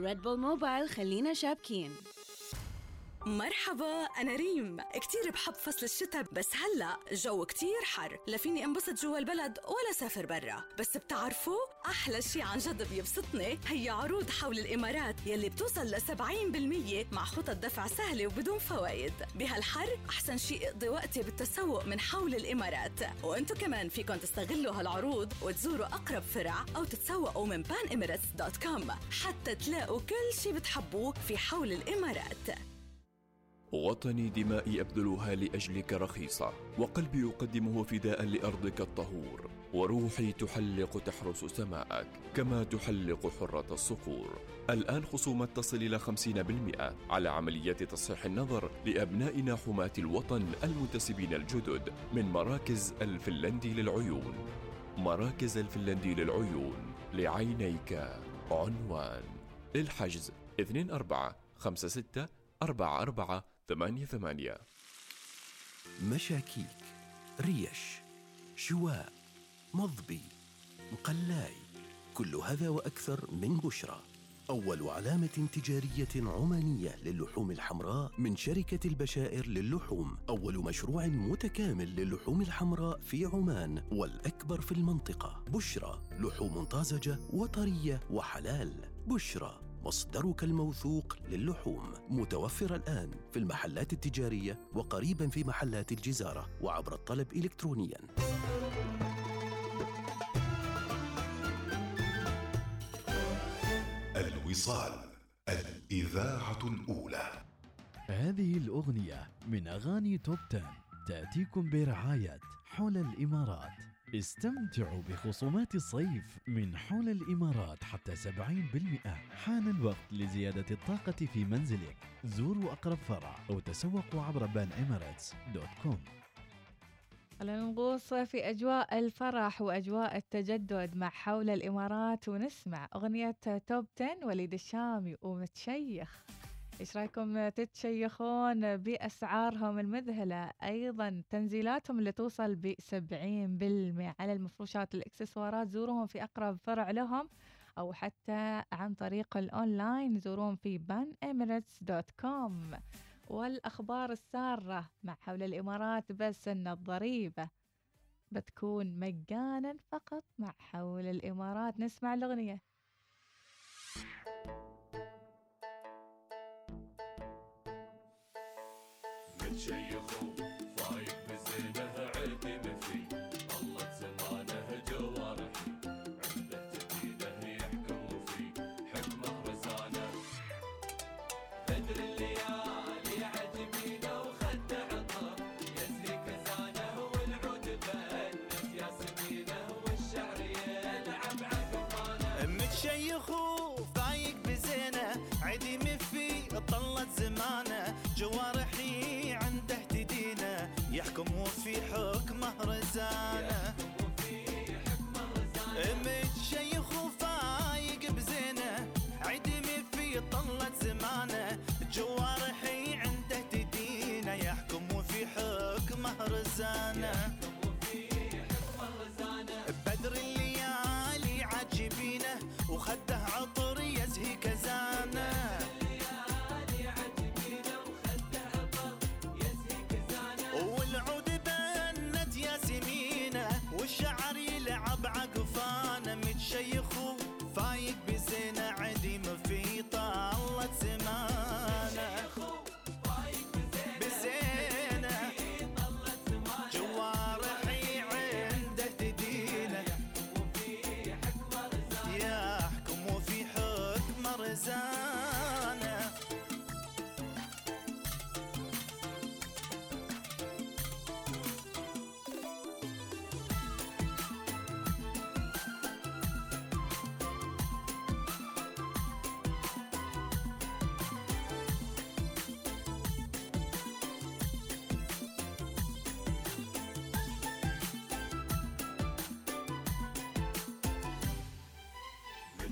Red Bull Mobile خلينا شابكين مرحبا أنا ريم. كتير بحب فصل الشتاء بس هلأ الجو كتير حر. لا فيني انبسط جوا البلد ولا سافر برا. بس بتعرفوا أحلى شي عن جد بيبسطني هي عروض حول الإمارات يلي بتوصل ل 70% مع خطط دفع سهلة وبدون فوائد. بهالحر أحسن شي اقضي وقتي بالتسوق من حول الإمارات. وأنتو كمان فيكن تستغلوا هالعروض وتزوروا أقرب فرع أو تتسوقوا من panemirates.com حتى تلاقوا كل شي بتحبوه في حول الإمارات. وطني دمائي أبذلها لأجلك رخيصة وقلبي يقدمه فداء لأرضك الطهور وروحي تحلق تحرس سماءك كما تحلق حرة الصقور الآن خصومات تصل إلى 50% على عمليات تصحيح النظر لأبنائنا حماة الوطن المنتسبين الجدد من مراكز الفنلندي للعيون. مراكز الفنلندي للعيون لعينيك. عنوان للحجز 24 56 44 88 مشاكيك ريش شواء مضبي مقلاي كل هذا وأكثر من بشرى. أول علامة تجارية عمانية للحوم الحمراء من شركة البشائر للحوم. أول مشروع متكامل للحوم الحمراء في عمان والأكبر في المنطقة. بشرى لحوم طازجة وطرية وحلال. بشرى مصدرك الموثوق للحوم. متوفر الآن في المحلات التجارية وقريبا في محلات الجزارة وعبر الطلب إلكترونياً. الوصال الإذاعة الأولى. هذه الأغنية من أغاني توب 10 تأتيكم برعاية حول الإمارات. استمتعوا بخصومات الصيف من حول الإمارات حتى 70% حان الوقت لزيادة الطاقة في منزلك. زوروا أقرب فرع أو تسوقوا عبر banEmirates.com خلينا نغوص في أجواء الفرح وأجواء التجدد مع حول الإمارات ونسمع أغنية توب 10 وليد الشامي ومتشيخ. إيش رأيكم تتشيخون بأسعارهم المذهلة؟ أيضا تنزيلاتهم اللي توصل ب 70% على المفروشات الإكسسوارات زوروهم في أقرب فرع لهم أو حتى عن طريق الأونلاين زوروهم في banemirates.com والأخبار السارة مع حول الإمارات بس أن الضريبة بتكون مجانا فقط مع حول الإمارات. نسمع الأغنية. Change your home.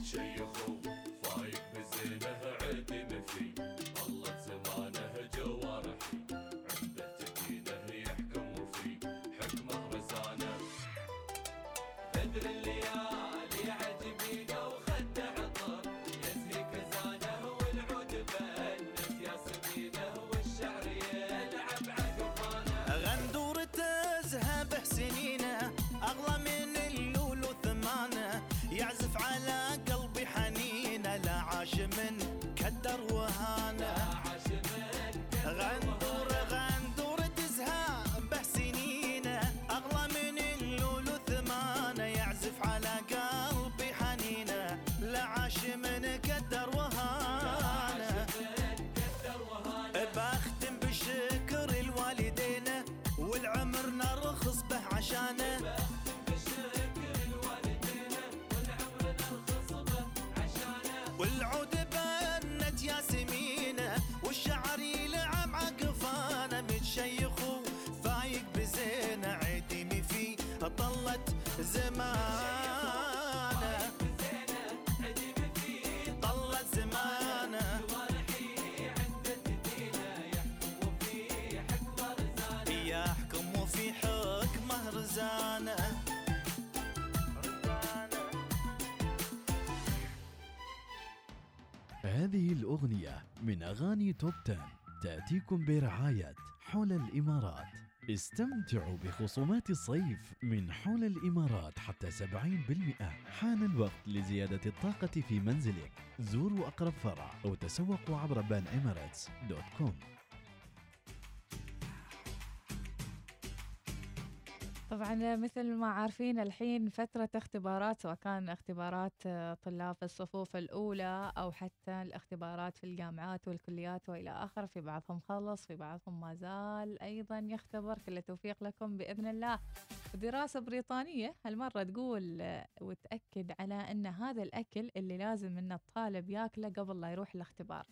DJ Ho. هذه الأغنية من أغاني توب 10 تأتيكم برعاية حول الإمارات. استمتعوا بخصومات الصيف من حول الإمارات حتى 70% حان الوقت لزيادة الطاقة في منزلك. زوروا أقرب فرع أو تسوقوا عبر banEmirates.com طبعا مثل ما عارفين الحين فترة اختبارات سواء كان اختبارات آه، طلاب الصفوف الأولى أو حتى الاختبارات في الجامعات والكليات وإلى آخره في بعضهم خلص في بعضهم ما زال أيضا يختبر. كل التوفيق لكم بإذن الله. دراسة بريطانية هالمرة تقول آه، وتأكد على أن هذا الأكل اللي لازم أن الطالب ياكله قبل لا يروح الاختبار.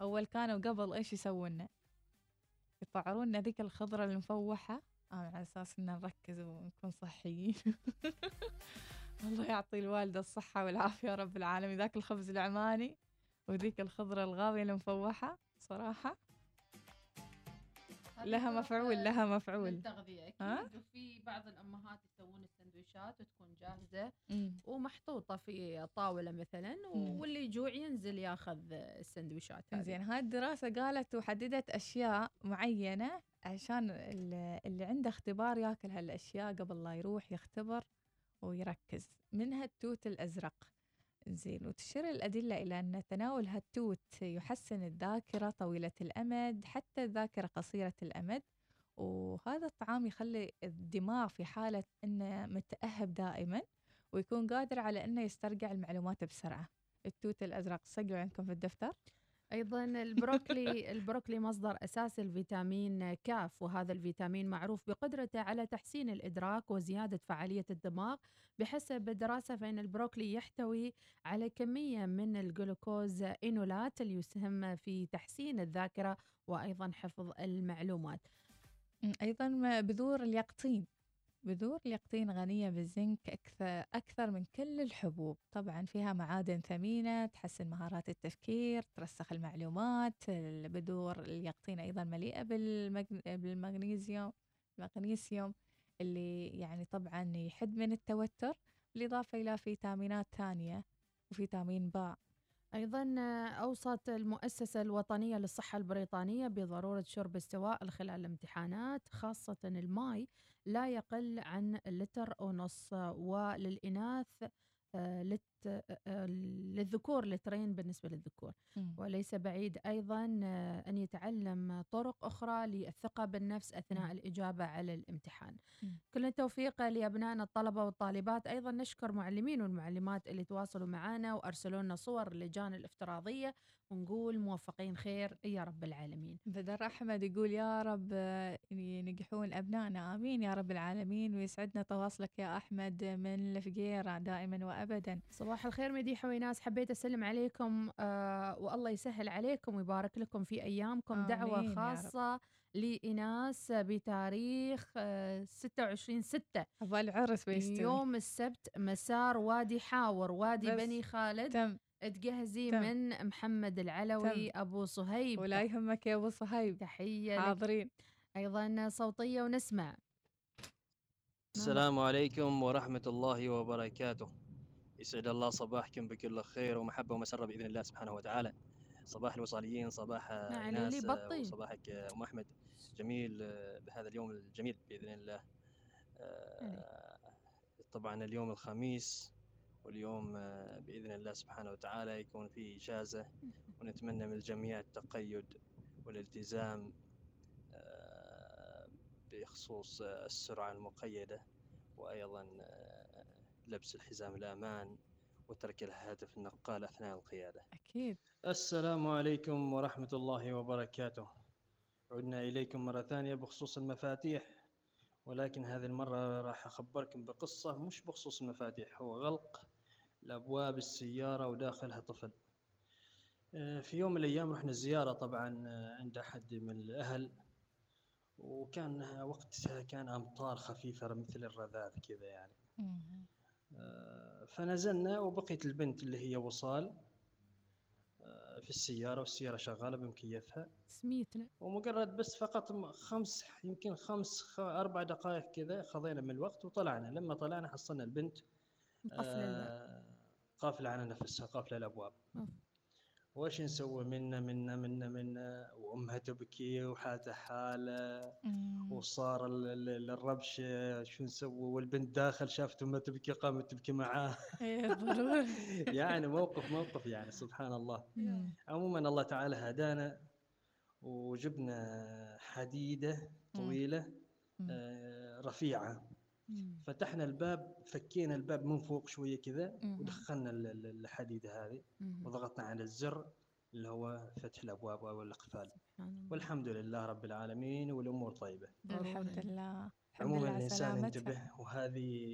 أول كانوا قبل إيش يسوون يطعرون ذيك الخضرة المفوحة. على أساس إن نركز ونكون صحيين. الله يعطي الوالدة الصحة والعافية رب العالمين. ذاك الخبز العماني وذيك الخضرة الغاوية المفوحة صراحة. لها مفعول لها مفعول التغذية؟ أكيد وفي بعض الأمهات يسوون السندويشات وتكون جاهزة مم. ومحطوطة في طاولة مثلا. واللي يجوع ينزل ياخذ السندويشات هذه. زين هاي الدراسة قالت وحددت أشياء معينة عشان ال- اللي عنده اختبار ياكل هالأشياء قبل لا يروح يختبر ويركز منها التوت الأزرق زين. وتشير الأدلة إلى أن تناول هالتوت يحسن الذاكرة طويلة الأمد حتى الذاكرة قصيرة الأمد. وهذا الطعام يخلي الدماغ في حالة أنه متأهب دائما ويكون قادر على أنه يسترجع المعلومات بسرعة. التوت الأزرق سجلوا عندكم في الدفتر. أيضا البروكلي البروكلي مصدر اساسي لفيتامين كاف وهذا الفيتامين معروف بقدرته على تحسين الإدراك وزيادة فعالية الدماغ. بحسب دراسه فإن البروكلي يحتوي على كمية من الجلوكوزينولات اللي يسهم في تحسين الذاكرة وأيضا حفظ المعلومات. ما بذور اليقطين. بذور اليقطين غنية بالزنك أكثر, أكثر من كل الحبوب. طبعا فيها معادن ثمينة تحسن مهارات التفكير ترسخ المعلومات البذور اليقطين أيضا مليئة بالمغن... بالمغنيسيوم المغنيسيوم اللي يعني طبعا يحد من التوتر بالإضافة إلى فيتامينات ثانية وفيتامين باء. أيضا أوصت المؤسسة الوطنية للصحة البريطانية بضرورة شرب السوائل خلال الامتحانات خاصة الماء لا يقل عن لتر ونص وللإناث آه، لت آه، للذكور لترين بالنسبة للذكور. وليس بعيد أيضا آه، أن يتعلم طرق أخرى للثقة بالنفس أثناء الإجابة على الامتحان. كل التوفيق لأبنائنا الطلبة والطالبات. أيضا نشكر معلمين والمعلمات اللي تواصلوا معنا وأرسلوا لنا صور اللجان الافتراضية ونقول موفقين خير يا رب العالمين. بدر أحمد يقول يا رب آه، ينجحون أبنائنا. آمين يا رب العالمين. ويسعدنا تواصلك يا أحمد من الفقيرة دائما وأبدا. صباح الخير مديحة ويناس. حبيت أسلم عليكم آه والله يسهل عليكم ويبارك لكم في أيامكم. آمين دعوة. خاصة لإناس بتاريخ آه 26 6 العرس بيستوي يوم السبت مسار وادي حاور وادي بني خالد. تم. تجهزي تم. من محمد العلوي تم. أبو صهيب. ولا يهمك يا أبو صهيب. تحية. حاضرين. أيضا صوتية ونسمع. السلام عليكم ورحمة الله وبركاته. يسعد الله صباحكم بكل خير ومحبة ومسرة بإذن الله سبحانه وتعالى. صباح الوصاليين صباح نعم، إيناس اللي آه،. وصباحك آه، أم أحمد. جميل آه، بهذا اليوم الجميل بإذن الله. طبعا اليوم الخميس واليوم بإذن الله سبحانه وتعالى يكون في إجازة ونتمنى من الجميع التقيد والالتزام بخصوص السرعة المقيدة وأيضا لبس الحزام الأمان وترك الهاتف النقال أثناء القيادة. أكيد. السلام عليكم ورحمة الله وبركاته. عدنا إليكم مرة ثانية بخصوص المفاتيح ولكن هذه المرة راح أخبركم بقصة مش بخصوص المفاتيح هو غلق لأبواب السيارة وداخلها طفل. آه، في يوم من الأيام رحنا زيارة طبعا آه، عند أحد من الأهل وكان وقتها كان أمطار خفيفة مثل الرذاذ كذا يعني. آه، فنزلنا وبقيت البنت اللي هي وصال آه، في السيارة والسيارة شغالة بمكيفها سميتنا ومجرد بس فقط خمس يمكن خمس أربع دقائق كذا خذينا من الوقت وطلعنا لما طلعنا حصلنا البنت الباب. آه، قافلة على نفسها قافلة الأبواب أوف. وش نسوي منا منا منا منا؟ وأمها تبكي وحالته حالة. وصار ال- ال- الربش شو نسوي؟ والبنت داخل شافت أمها تبكي قامت تبكي معاه إيه،. يعني موقف موقف يعني سبحان الله. عموما الله تعالى هدانا وجبنا حديدة طويلة آه، رفيعة. فتحنا الباب فكينا الباب من فوق شوية كذا. ودخلنا ال- ال- الحديده هذه. وضغطنا على الزر اللي هو فتح الأبواب والأقفال الله. والحمد لله رب العالمين والأمور طيبة الحمد لله الحمد عموما الإنسان. ينتبه وهذه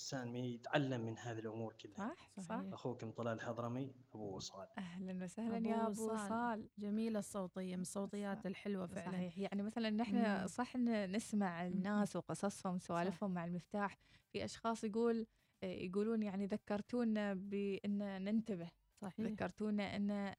الإنسان ما يتعلم من هذه الأمور كلها. صح صح. أخوكم طلال الحضرمي أبو وصال أهلا وسهلا يا أبو وصال جميلة الصوتية من الصوتيات الحلوة فعلا. صحيح. يعني مثلا نحن. صح نسمع الناس وقصصهم سوالفهم مع المفتاح. في أشخاص يقول يقولون يعني ذكرتونا بإن ننتبه. صحيح. ذكرتونا إن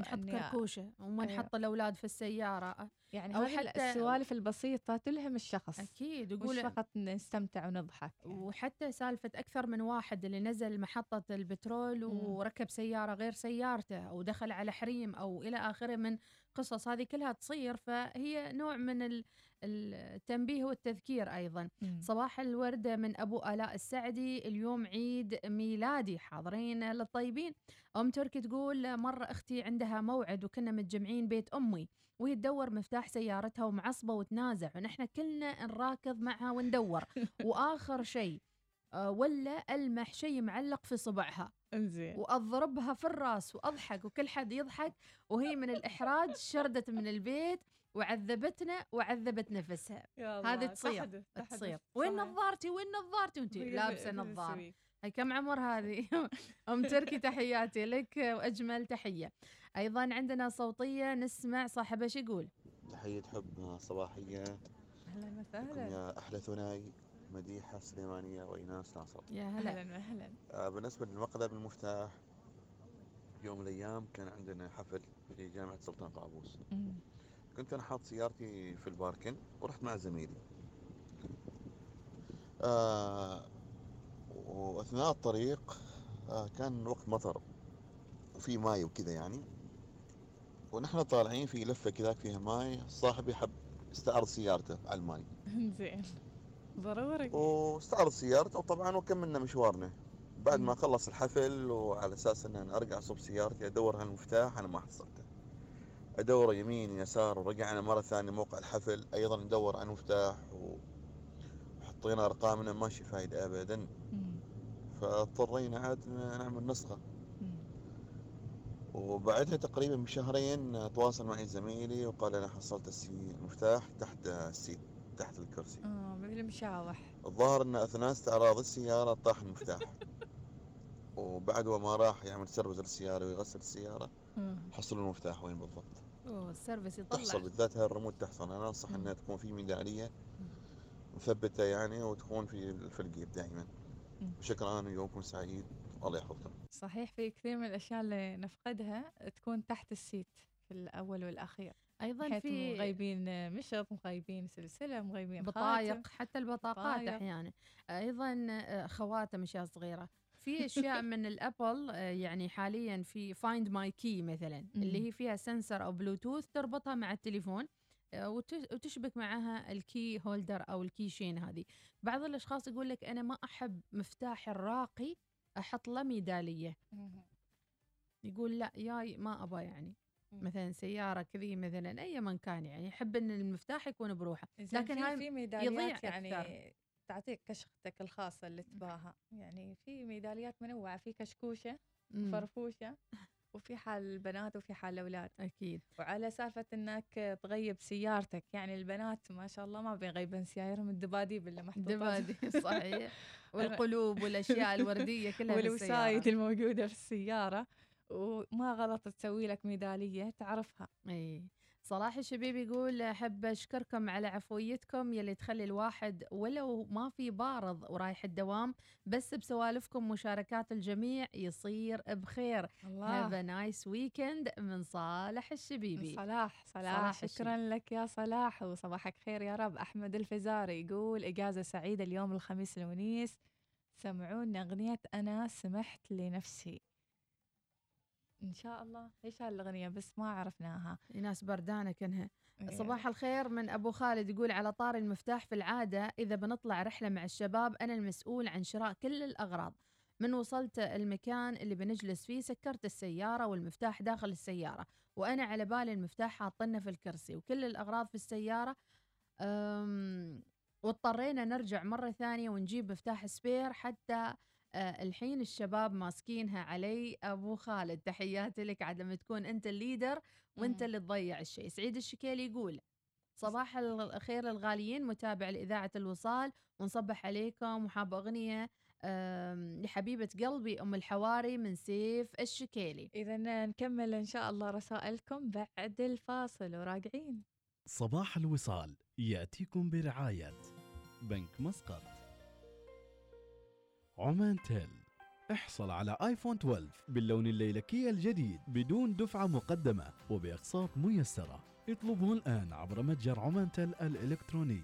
نحط إني- كركوشة وما أيوة. نحط الأولاد في السيارة يعني أو هذه حتى السوالف البسيطة تلهم الشخص أكيد مش يقول فقط نستمتع ونضحك وحتى سالفة أكثر من واحد اللي نزل محطة البترول وركب سيارة غير سيارته أو دخل على حريم أو إلى آخره من قصص هذه كلها تصير فهي نوع من ال- التنبيه والتذكير أيضا. صباح الوردة من أبو آلاء السعدي اليوم عيد ميلادي. حاضرين للطيبين. أم تركي تقول مرة أختي عندها موعد وكنا متجمعين بيت أمي وهي تدور مفتاح سيارتها ومعصبة وتنازع ونحن كلنا نراكض معها وندور. وآخر شيء آه، ولا ألمح شيء معلق في صبعها. إنزين. وأضربها في الراس وأضحك وكل حد يضحك وهي من الإحراج شردت من البيت وعذبتنا وعذبت نفسها. يا الله، هذه تصير تصير. وين. نظارتي؟ وين نظارتي؟ وانت؟ لابسة نظارة. هاي كم عمر هذه؟ أم تركي تحياتي لك وأجمل تحية. أيضا عندنا صوتية نسمع صاحبه شو يقول؟ تحية حب صباحية. أهلا وسهلا. يا أحلى ثنائي مديحة سليمانية وإيناس ناصر. يا هلا. أهلا وسهلا. آه، بالنسبة للمقلب المفتاح يوم من الأيام كان عندنا حفل في جامعة سلطان قابوس. كنت أنا حاط سيارتي في ال parking ورحت مع زميلي. آه وأثناء الطريق آه كان وقت مطر وفي ماي وكذا يعني. ونحن طالعين في لفة كذاك فيها ماي صاحبي حب استعرض سيارته على الماي. انزين ضروري. واستعرض سيارته وطبعا وكملنا مشوارنا. بعد ما خلص الحفل وعلى أساس إن أنا أرجع صوب سيارتي أدور على المفتاح أنا ما حصلته. أدور يمين يسار ورجعنا مرة ثانية موقع الحفل أيضا ندور على المفتاح و- وحطينا أرقامنا ماشي فايدة ابدا. فاضطرينا عاد نعمل نسخة. وبعدها تقريبا بشهرين تواصل معي زميلي وقال أنا حصلت السي- المفتاح تحت ال seat تحت الكرسي. آه مثل المشاوح الظاهر إن أثناء استعراض السيارة طاح المفتاح. وبعد وما راح يعمل service للسيارة ويغسل السيارة. حصلوا المفتاح وين بالضبط؟ أوه ال service يطلع. تحصل بالذات هاي الريموت تحصل. أنا أنصح إنها تكون في ميدالية مثبتة يعني وتكون في في الجيب دائما شكرا ويومكم سعيد الله يحفظكم. صحيح في كثير من الأشياء اللي نفقدها تكون تحت ال seat في الأول والأخير. أيضاً بحيث في- مغيبين مشط مغيبين سلسلة مغيبين بطايق خاتم. حتى البطاقات. أحيانا. أيضا آه، خواتم أشياء صغيرة. في أشياء من ال Apple آه، يعني حاليا في Find My key مثلا اللي هي فيها sensor أو بلوتوث تربطها مع التليفون آه، وت- وتشبك معها ال key holder أو ال key chain هذه. بعض الأشخاص يقول لك أنا ما أحب مفتاح الراقي أحط له ميدالية. يقول لا ياي ما ابى يعني. مثلا سيارة كذي مثلا اي من كان يعني يحب إن المفتاح يكون بروحه. لكن هاي في يضيع ميداليات يعني أكثر. تعطيك كشختك الخاصة اللي تباها. يعني في ميداليات منوعة في كشكوشة مم. وفرفوشه وفي حال البنات وفي حال الاولاد أكيد. وعلى سالفة إنك تغيب سيارتك يعني البنات ما شاء الله ما بيغيبن سيارهم الدباديب اللي محطوطة. دباديب صحيح. والقلوب والأشياء الوردية كلها والوسايد السيارة. الموجودة في السيارة. وما غلط تسوي لك ميدالية تعرفها. اي صلاح الشبيب يقول أحب أشكركم على عفويتكم يلي تخلي الواحد ولو ما في بارض ورايح الدوام بس بسوالفكم مشاركات الجميع يصير بخير. الله. have nice weekend من صالح الشبيبي. صلاح صلاح شكرا لك يا صلاح وصباحك خير يا رب. أحمد الفزاري يقول إجازة سعيدة اليوم الخميس الونيس. سمعونا أغنية أنا سمحت لنفسي. إن شاء الله إيش هالأغنية؟ بس ما عرفناها. ناس بردانة كانها إيه. صباح الخير من أبو خالد يقول على طار المفتاح في العادة إذا بنطلع رحلة مع الشباب أنا المسؤول عن شراء كل الأغراض. من وصلت المكان اللي بنجلس فيه سكرت السيارة والمفتاح داخل السيارة وأنا على بالي المفتاح حاطنه في الكرسي وكل الأغراض في السيارة. أم، واضطرينا نرجع مرة ثانية ونجيب مفتاح spare حتى الحين الشباب ماسكينها علي. أبو خالد تحياتي لك عاد لما تكون أنت ال leader وأنت. اللي تضيع الشيء. سعيد الشكيلي يقول صباح الخير للغاليين متابع لإذاعة الوصال ونصبح عليكم وحاب أغنية لحبيبة قلبي أم الحواري من سيف الشكيلي. اذا نكمل إن شاء الله رسائلكم بعد الفاصل وراجعين. صباح الوصال يأتيكم برعاية بنك مسقط. عمان تيل. احصل على آيفون 12 باللون الليلكي الجديد بدون دفعة مقدمة وبأقساط ميسرة. اطلبه الآن عبر متجر عمان تيل الإلكتروني.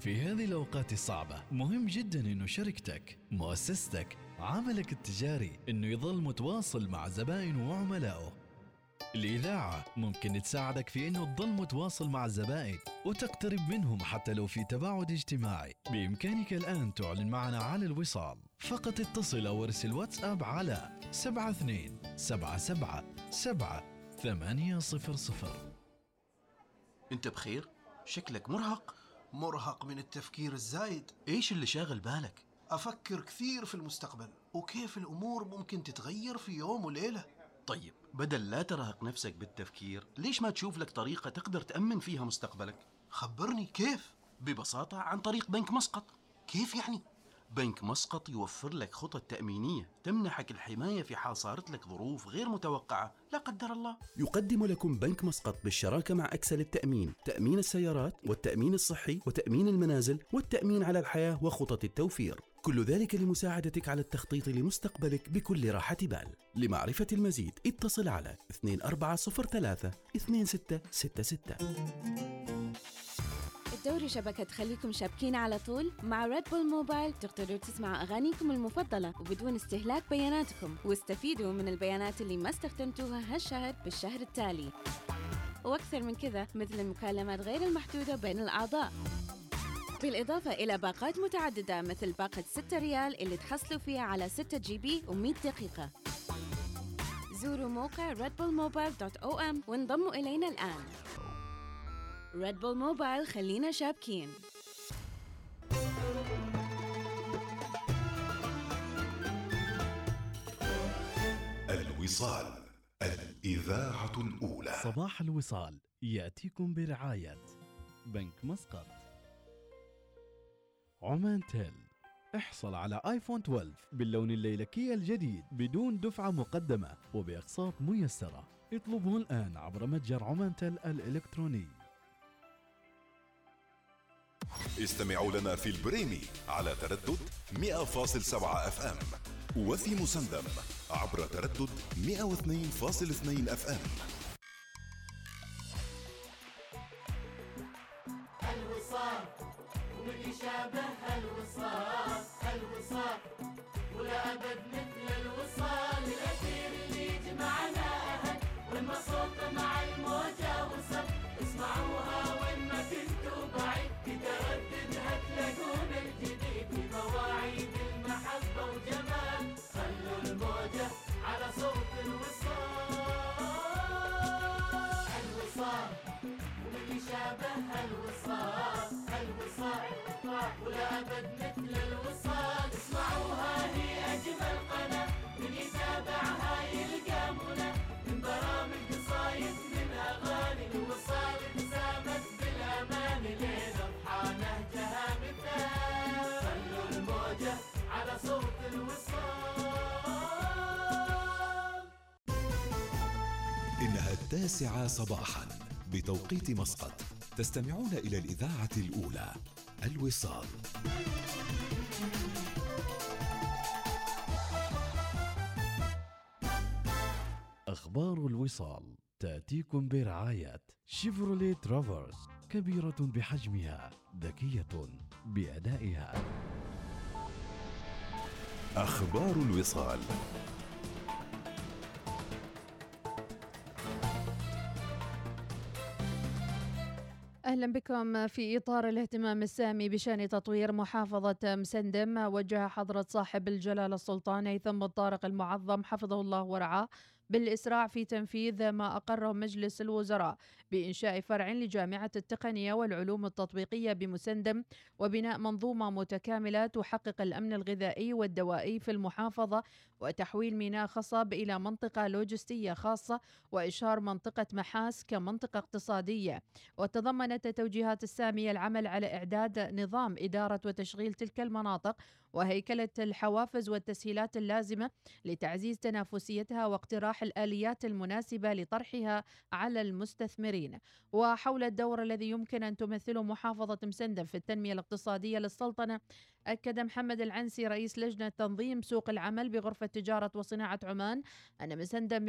في هذه الأوقات الصعبة مهم جدا أنه شركتك مؤسستك عملك التجاري أنه يظل متواصل مع زبائنه وعملائه. الإذاعة ممكن تساعدك في أنه تظل متواصل مع الزبائن وتقترب منهم حتى لو في تباعد اجتماعي. بإمكانك الآن تعلن معنا على الوصال. فقط اتصل أو ارسل واتساب على 72 77 7 800 أنت بخير؟ شكلك مرهق؟ مرهق من التفكير الزايد. إيش اللي شاغل بالك؟ أفكر كثير في المستقبل وكيف الأمور ممكن تتغير في يوم وليلة طيب بدل لا ترهق نفسك بالتفكير ليش ما تشوف لك طريقة تقدر تأمن فيها مستقبلك؟ خبرني كيف؟ ببساطة عن طريق بنك مسقط كيف يعني؟ بنك مسقط يوفر لك خطط تأمينية تمنحك الحماية في حال صارت لك ظروف غير متوقعة لا قدر الله يقدم لكم بنك مسقط بالشراكة مع أكسل التأمين تأمين السيارات والتأمين الصحي وتأمين المنازل والتأمين على الحياة وخطط التوفير كل ذلك لمساعدتك على التخطيط لمستقبلك بكل راحة بال. لمعرفة المزيد اتصل على 2403 2666 الدوري شبكة تخليكم شابكين على طول مع ريد بول موبايل تقدروا تسمعوا أغانيكم المفضلة وبدون استهلاك بياناتكم. واستفيدوا من البيانات اللي ما استخدمتوها هالشهر بالشهر التالي. وأكثر من كذا مثل المكالمات غير المحدودة بين الأعضاء. بالإضافة إلى باقات متعددة مثل باقة 6 ريال اللي تحصلوا فيها على 6 GB و100 دقيقة. زوروا موقع redbullmobile.om وانضموا إلينا الآن. ريد بول موبايل خلينا شابكين. الوصال الإذاعة الأولى. صباح الوصال يأتيكم برعاية بنك مسقط. عمان تيل. احصل على آيفون 12 باللون الليلكي الجديد بدون دفعة مقدمة وبأقساط ميسرة. اطلبه الآن عبر متجر عمان تيل الإلكتروني. استمعوا لنا في البريمي على تردد 100.7 FM وفي مسندم عبر تردد 102.2 أف إم. ومن يشابه الوصال الوصال. ولا أبد مثل الوصال. الأثير اللي يجمعنا أهل ولما صوته مع الموجة وصل. اسمعوها وين ما كنتوا بعيد. بترددها تلاقون الجديد. مواعيد المحبة وجمال. خلوا الموجة على صوت الوصال. الوصال. يشابه الوصال الوصال. ولا أبد مثل الوصال. اسمعوها هي أجمل قناة. من يتابعها يلقى منى. من برامج قصايد من أغاني الوصال. ابتسامت بالأمان لين أضحى نهجها مثال. خلوا الموجة على صوت الوصال. إنها التاسعة صباحا بتوقيت مسقط. تستمعون إلى الإذاعة الأولى. الوصال. أخبار الوصال تأتيكم برعاية شيفروليه ترافرس كبيرة بحجمها ذكية بأدائها. أخبار الوصال. أهلا بكم في إطار الاهتمام السامي بشأن تطوير محافظة مسندم. وجه حضرة صاحب الجلالة السلطان هيثم بن طارق المعظم حفظه الله ورعاه بالإسراع في تنفيذ ما أقره مجلس الوزراء. بإنشاء فرع لجامعة التقنية والعلوم التطبيقية بمسندم وبناء منظومة متكاملة تحقق الأمن الغذائي والدوائي في المحافظة وتحويل ميناء خصب إلى منطقة لوجستية خاصة وإشهار منطقة محاس كمنطقة اقتصادية. وتضمنت التوجيهات السامية العمل على إعداد نظام إدارة وتشغيل تلك المناطق وهيكلة الحوافز والتسهيلات اللازمة لتعزيز تنافسيتها واقتراح الآليات المناسبة لطرحها على المستثمرين. وحول الدور الذي يمكن أن تمثله محافظة مسندم في التنمية الاقتصادية للسلطنة أكد محمد العنسي رئيس لجنة تنظيم سوق العمل بغرفة تجارة وصناعة عمان أن مسندم